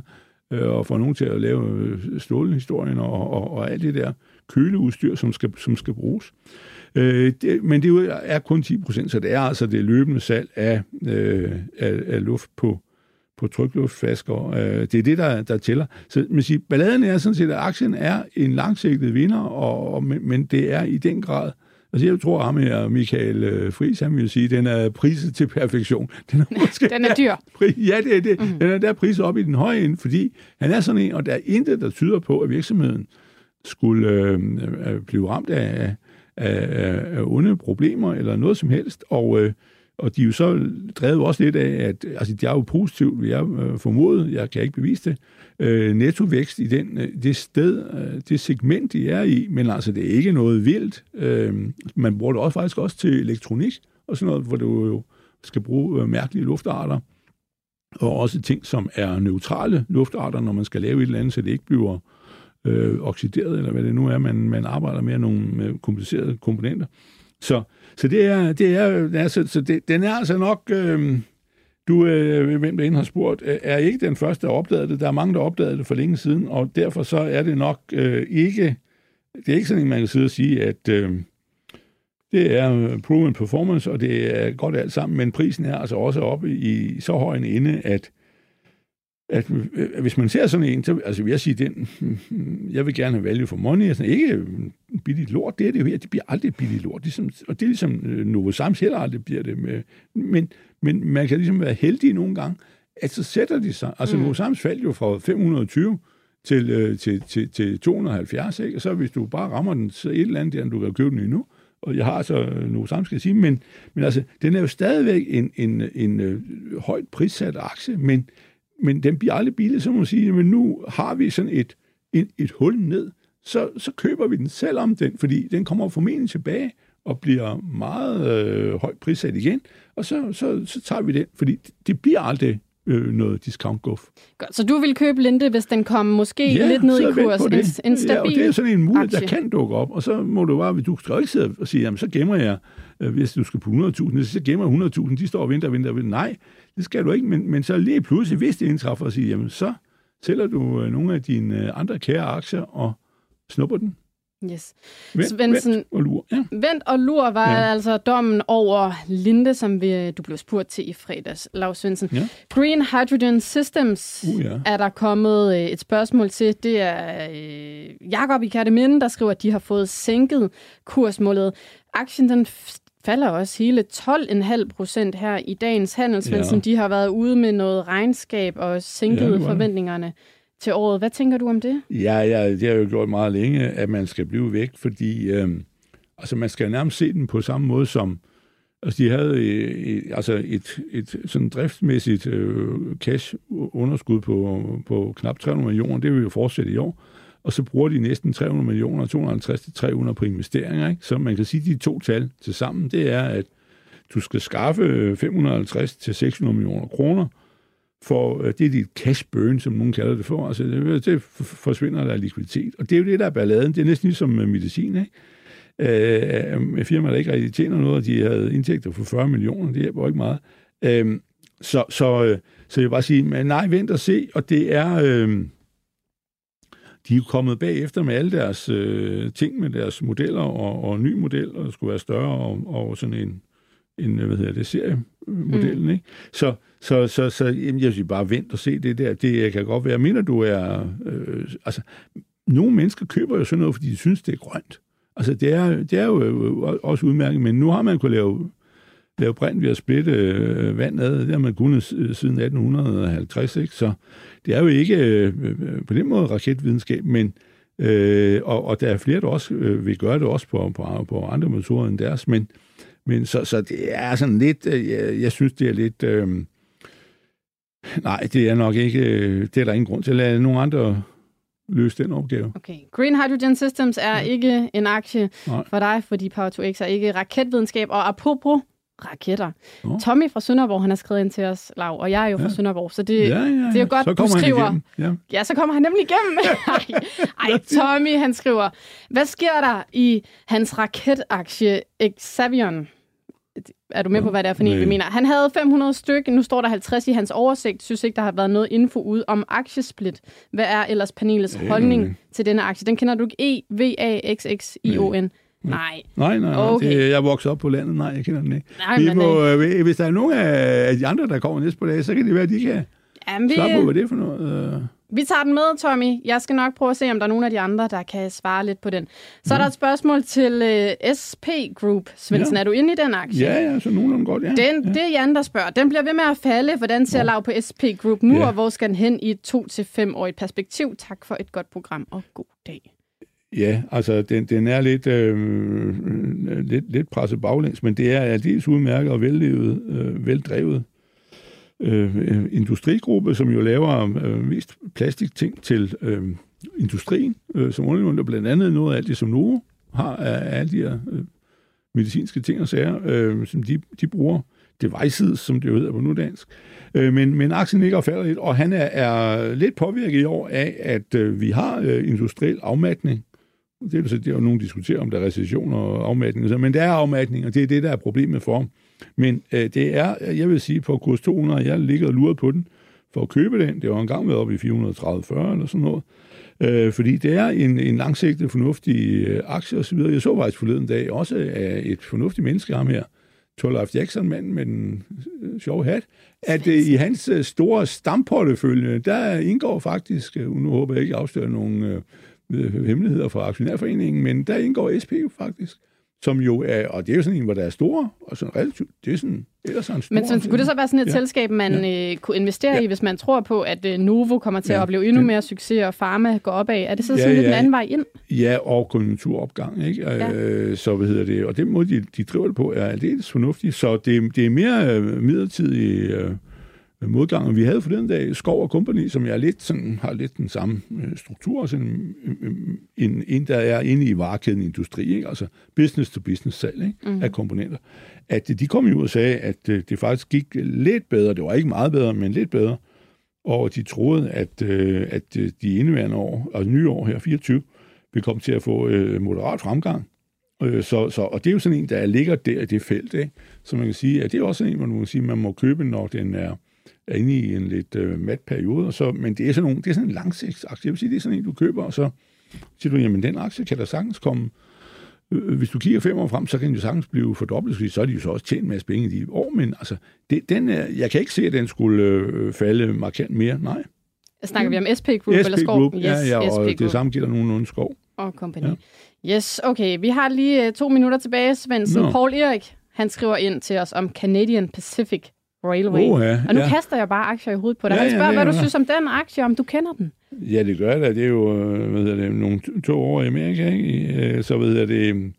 S5: øh, og få nogen til at lave øh, stålhistorien og, og, og alt det der køleudstyr, som skal, som skal bruges. Øh, det, men det er kun 10 procent, så det er altså det løbende salg af, øh, af, af luft på, på trykluftflasker. Øh, det er det, der, der tæller. Så man siger, balladen er sådan set, at aktien er en langsigtet vinder, og, og, men, men det er i den grad Altså, jeg tror, at her, Michael øh, Friis, han vil sige, at den er priset til perfektion.
S3: Den er, måske, den er dyr.
S5: Ja, ja, det er det. Mm. Den er der priset op i den høje ende, fordi han er sådan en, og der er intet, der tyder på, at virksomheden skulle øh, øh blive ramt af, af, af onde problemer eller noget som helst. Og, øh, og de er jo så drevet også lidt af, at altså, de er jo positivt, vi jeg øh, formodet, jeg kan ikke bevise det, øh, nettovækst i den, øh, det sted, øh, det segment, de er i, men altså, det er ikke noget vildt. Øh, man bruger det også faktisk også til elektronik og sådan noget, hvor du jo skal bruge øh, mærkelige luftarter, og også ting, som er neutrale luftarter, når man skal lave et eller andet, så det ikke bliver øh, oxideret, eller hvad det nu er, man, man arbejder med nogle med komplicerede komponenter. Så, så det er, det er, altså, så det, den er altså nok, øh, du, øh, hvem der har spurgt, øh, er ikke den første, der opdagede det. Der er mange, der opdagede det for længe siden, og derfor så er det nok øh, ikke, det er ikke sådan, at man kan sidde og sige, at øh, det er proven performance, og det er godt alt sammen, men prisen er altså også oppe i så høj en ende, at at øh, hvis man ser sådan en, så altså vil jeg sige, den, jeg vil gerne have value for money, altså ikke billigt lort, det er det jo her, det bliver aldrig billigt lort, ligesom, og det er ligesom øh, Novo Sams heller aldrig bliver det, med, men, men man kan ligesom være heldig nogle gange, at så sætter de sig, altså mm. Novo Sams faldt jo fra 520 til, øh, til, til, til 270, ikke? og så hvis du bare rammer den, så et eller andet der, du kan købe den endnu, og jeg har så Novo Sams, skal jeg sige, men, men altså, den er jo stadigvæk en, en, en, en højt prissat aktie, men men den bliver aldrig billig, så må man sige, men nu har vi sådan et, et, et hul ned, så, så køber vi den, selvom den, fordi den kommer formentlig tilbage og bliver meget øh, højt prissat igen, og så, så, så tager vi den, fordi det bliver aldrig øh, noget discount guf.
S3: Godt, så du vil købe Linde, hvis den kommer måske ja, lidt ned i kurs, en, en stabil ja, og
S5: det er sådan en mulighed, der kan dukke op, og så må du bare, du skal ikke sidde og sige, jamen så gemmer jeg, øh, hvis du skal på 100.000, så gemmer 100.000, de står og venter og venter og venter. Nej, det skal du ikke, men, men så lige pludselig, hvis det indtræffer, at sige, jamen så sælger du øh, nogle af dine øh, andre kære aktier og snupper den.
S3: Yes. Vent, Svendsen, vent og lur. Ja. Vent og lur var ja. altså dommen over Linde, som vi, du blev spurgt til i fredags, Lars Svendsen. Ja. Green Hydrogen Systems uh, ja. er der kommet øh, et spørgsmål til. Det er øh, Jakob i Kærteminde, der skriver, at de har fået sænket kursmålet. Aktien den falder også hele 12,5 procent her i dagens handelsvend, ja. de har været ude med noget regnskab og sænket ja, forventningerne til året. Hvad tænker du om det?
S5: Ja, ja, det har jo gjort meget længe, at man skal blive væk, fordi øh, altså man skal nærmest se den på samme måde som, altså de havde øh, et, altså et, et sådan driftsmæssigt øh, cash-underskud på, på knap 300 millioner, det vil jo fortsætte i år, og så bruger de næsten 300 millioner, 250 til 300 på investeringer. Ikke? Så man kan sige, at de to tal til sammen, det er, at du skal skaffe øh, 550 til 600 millioner kroner, for øh, det er dit cash burn, som nogen kalder det for. Altså, det, det forsvinder der likviditet. Og det er jo det, der er balladen. Det er næsten ligesom medicin, ikke? Øh, øh firmaer, der ikke rigtig tjener noget, og de havde indtægter for 40 millioner, det hjælper ikke meget. Øh, så, så, øh, så jeg vil bare sige, men nej, vent og se, og det er... Øh, de er jo kommet bagefter med alle deres øh, ting med deres modeller og, og ny model, og skulle være større og, og sådan en, en hvad hedder det, seriemodellen, mm. ikke? Så, så, så, så jamen, jeg vil bare vent og se det der. Det kan godt være, mener, du er... Øh, altså, nogle mennesker køber jo sådan noget, fordi de synes, det er grønt. Altså, det er, det er jo øh, også udmærket, men nu har man kunnet lave, lave brint ved at splitte øh, vand ad. Det har man kunnet siden 1850, ikke? Så det er jo ikke øh, på den måde raketvidenskab, men øh, og, og der er flere, der også øh, vil gøre det også på, på, på andre metoder end deres, men, men så, så det er sådan lidt, øh, jeg, jeg synes, det er lidt... Øh, nej, det er nok ikke, øh, det er der ingen grund til at lade nogle andre løse den opgave.
S3: Okay. Green Hydrogen Systems er ja. ikke en aktie Nej. for dig, fordi Power2X er ikke raketvidenskab. Og apropos raketter. Oh. Tommy fra Sønderborg, han har skrevet ind til os, Lav, og jeg er jo ja. fra Sønderborg, så det, ja, ja, ja. det er jo godt, du skriver. Ja. ja, så kommer han nemlig igennem. ej, ej, Tommy, han skriver, hvad sker der i hans raketaktie Exavion? Er du med på, hvad det er for en, vi mener? Han havde 500 stykker, nu står der 50 i hans oversigt. Synes ikke, der har været noget info ud om aktiesplit. Hvad er ellers panelets holdning til denne aktie? Den kender du ikke. E-V-A-X-X-I-O-N. Nej.
S5: Nej, nej, nej.
S3: Okay.
S5: Det, jeg vokset op på landet. Nej, jeg kender den ikke.
S3: Nej,
S5: vi må, øh, hvis der er nogen af de andre, der kommer næste på dag, så kan det være, at de kan
S3: Jamen, vi,
S5: svare på, hvad det er for noget. Øh.
S3: vi tager den med, Tommy. Jeg skal nok prøve at se, om der er nogen af de andre, der kan svare lidt på den. Så er der et spørgsmål til uh, SP Group. Svendsen,
S5: Ja.
S3: er du inde i den aktie?
S5: Ja, ja, så nogenlunde godt, ja.
S3: Den, Det er Jan, der spørger. Den bliver ved med at falde. Hvordan ser lav på SP Group nu,
S5: Ja.
S3: og hvor skal den hen i et to til fem årigt perspektiv? Tak for et godt program, og god dag.
S5: Ja, altså den, den er lidt, øh, lidt, lidt presset baglæns, men det er aldeles udmærket og vellevet, øh, veldrevet øh, industrigruppe, som jo laver øh, mest plastikting til øh, industrien, øh, som underleverer blandt andet noget af alt det, som Novo har af alle de her øh, medicinske ting og sager, øh, som de, de bruger. Devices, som det jo hedder på nudansk. Øh, men, men aktien ligger og falder lidt, og han er, er lidt påvirket i år af, at øh, vi har øh, industriel afmatning. Det er, jo så, det er jo nogen, der diskuterer, om der er recession og afmatning, og så, men der er afmatning, og det er det, der er problemet for ham. Men øh, det er, jeg vil sige, på kurs 200, jeg ligger og lurer på den for at købe den. Det var engang været oppe i 430-40 eller sådan noget. Øh, fordi det er en, en langsigtet, fornuftig øh, aktie osv. Jeg så faktisk forleden dag også af et fornuftigt menneske, ham her, Torleif Jackson, manden med den øh, sjove hat, at øh, i hans øh, store stamportefølge, der indgår faktisk, øh, nu håber jeg ikke, at afsløre nogen øh, øh, hemmeligheder fra aktionærforeningen, men der indgår SP jo faktisk, som jo er, og det er jo sådan en, hvor der er store, og sådan relativt, det er sådan, ellers er en stor.
S3: Men sådan, kunne det så være sådan et
S5: Ja.
S3: ja. selskab, man øh, kunne investere
S5: Ja.
S3: i, hvis man tror på, at øh, Novo kommer til
S5: Ja.
S3: at opleve endnu mere succes, og Pharma går opad? Er det så
S5: Ja,
S3: sådan lidt
S5: ja.
S3: en anden vej ind?
S5: Ja, og konjunkturopgang, ikke?
S3: Ja.
S5: Øh, så hvad hedder det? Og den måde, de, de driver det på, er aldeles fornuftig. Så det, det er mere øh, midlertidig øh, modgang. Og vi havde forleden dag Skov og Company, som jeg lidt sådan, har lidt den samme øh, struktur, sådan, øh, en, en, der er inde i varekæden industri, ikke? altså business to business salg ikke? Mm. af komponenter. At øh, de kom jo ud og sagde, at øh, det faktisk gik lidt bedre. Det var ikke meget bedre, men lidt bedre. Og de troede, at, øh, at øh, de indeværende år, og nye år her, 24, vil komme til at få øh, moderat fremgang. Øh, så, så, og det er jo sådan en, der ligger der i det felt. Ikke? Så man kan sige, at det er også sådan en, man kan sige, man må købe, når den er, er inde i en lidt øh, mat periode. Og så, men det er sådan, nogle, det er sådan en langsigtsaktie. Jeg vil sige, det er sådan en, du køber, og så siger du, jamen den aktie kan der sagtens komme. Øh, Hvis du kigger fem år frem, så kan den jo sagtens blive fordoblet, fordi så er de jo så også tjent en masse penge i de år. Men altså, det, den er, jeg kan ikke se, at den skulle øh, falde markant mere. Nej.
S3: Snakker vi om SP Group eller
S5: SP
S3: Skov?
S5: Group, ja, ja, og
S3: SP
S5: det
S3: Group
S5: samme gælder nogenlunde skov.
S3: og Company. Ja. Yes, okay. Vi har lige uh, to minutter tilbage, Svendsen. Paul Erik, han skriver ind til os om Canadian Pacific Railway.
S5: Ja,
S3: og nu
S5: ja.
S3: kaster jeg bare aktier i hovedet på dig.
S5: Ja,
S3: Han spørger,
S5: ja,
S3: hvad du synes om den aktie, om du kender den.
S5: Ja, det gør det. Det er jo øh, hvad hedder det, nogle to- to år i Amerika, ikke? Øh, Så ved jeg det... Øh,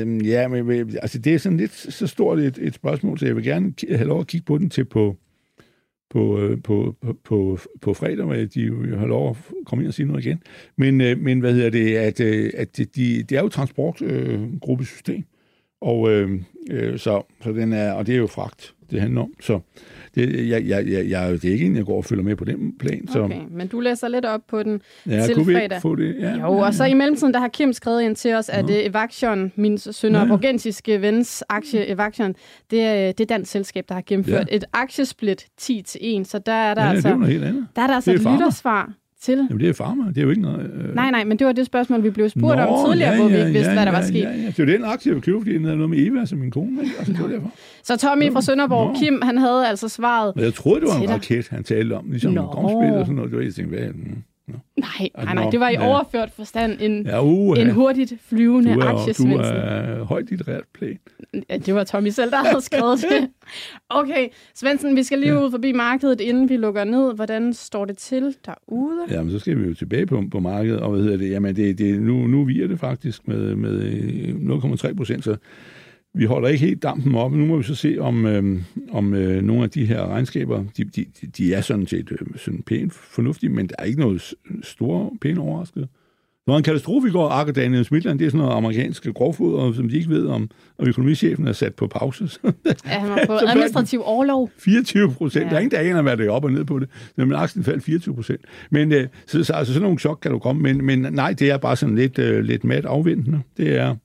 S5: øh, ja, men altså, det er sådan lidt så stort et, et spørgsmål, så jeg vil gerne have lov at kigge på den til på, på, øh, på, på, på, fredag, hvor de jo har lov at komme ind og sige noget igen. Men, øh, men hvad hedder det, at, øh, at de, det er jo transportgruppesystem, og øh, øh, så, så den er, og det er jo fragt, det handler om. Så det, jeg, jeg, jeg, jeg, det er ikke en, jeg går og følger med på den plan. Så,
S3: Okay, men du læser lidt op på den
S5: ja,
S3: til
S5: kunne vi
S3: fredag.
S5: ikke få det? Ja,
S3: Jo, og så i mellemtiden, der har Kim skrevet ind til os, at
S5: Nå.
S3: uh, Evaxion, min søn og
S5: Ja.
S3: borgensiske vens aktie Evaxion, det er, det er dansk selskab, der har gennemført
S5: Ja.
S3: et aktiesplit 10 til 1, så der er der
S5: ja,
S3: altså,
S5: det er
S3: der er der altså
S5: det
S3: et lyttersvar til.
S5: Jamen, det er farmer. Det er jo ikke noget... Øh...
S3: Nej, nej, men det var det spørgsmål, vi blev spurgt Nå, om tidligere, hvor vi ikke vidste,
S5: ja,
S3: hvad der
S5: ja,
S3: var sket.
S5: Ja, ja. Det er jo den aktie, jeg købe, fordi den havde noget med Eva, som min kone. Ikke? Altså, det var derfor.
S3: Så Tommy fra Sønderborg,
S5: Nå.
S3: Kim, han havde altså svaret,
S5: Men jeg troede, det var en raket, han talte om. Ligesom
S3: Nå.
S5: en og sådan noget. Det var jeg tænkte, hvad Nå.
S3: nej, nej, nej, det var i
S5: ja.
S3: overført forstand en,
S5: Ja, uh,
S3: en hurtigt flyvende
S5: du er, du er højt litterært plan.
S3: Ja, det var Tommy selv, der havde skrevet det. Okay, Svendsen, vi skal lige ud forbi markedet, inden vi lukker ned. Hvordan står det til derude?
S5: Jamen, så skal vi jo tilbage på, på markedet, og hvad hedder det? Jamen, det, det, nu, nu viger det faktisk med, med øh, 0,3 procent, så vi holder ikke helt dampen op. Nu må vi så se, om, øh, om øh, nogle af de her regnskaber, de, de, de er sådan set øh, sådan pænt fornuftige, men der er ikke noget store, pæne overraskelse. Der var en katastrofe i går, Akker Daniels Midland, det er sådan noget amerikanske grovfoder, som de ikke ved om, og økonomichefen er sat på pause.
S3: Ja, han var på administrativ overlov.
S5: 24 procent.
S3: Ja.
S5: Der er ingen, der aner, hvad det er op og ned på det. Men aktien faldt 24 procent. Men øh, så, så, altså, sådan nogle chok kan du komme. Men, men nej, det er bare sådan lidt, øh, lidt mat afventende. Det er,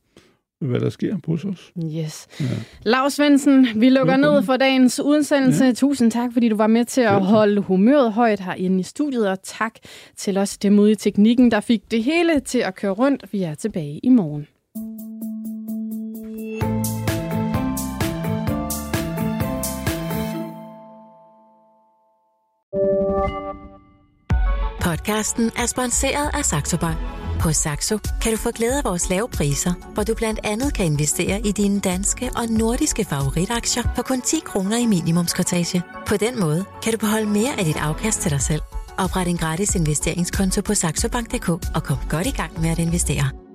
S5: hvad der sker hos os.
S3: Yes. Ja. Lav Svendsen, vi lukker
S5: Velkommen.
S3: ned for dagens udsendelse. Ja. Tusind tak, fordi du var med til at holde humøret højt herinde i studiet, og tak til os det modige teknikken, der fik det hele til at køre rundt. Vi er tilbage i morgen.
S1: Podcasten er sponsoreret af Saxo Bank. På Saxo kan du få glæde af vores lave priser, hvor du blandt andet kan investere i dine danske og nordiske favoritaktier for kun 10 kroner i minimumskortage. På den måde kan du beholde mere af dit afkast til dig selv. Opret en gratis investeringskonto på saxobank.dk og kom godt i gang med at investere.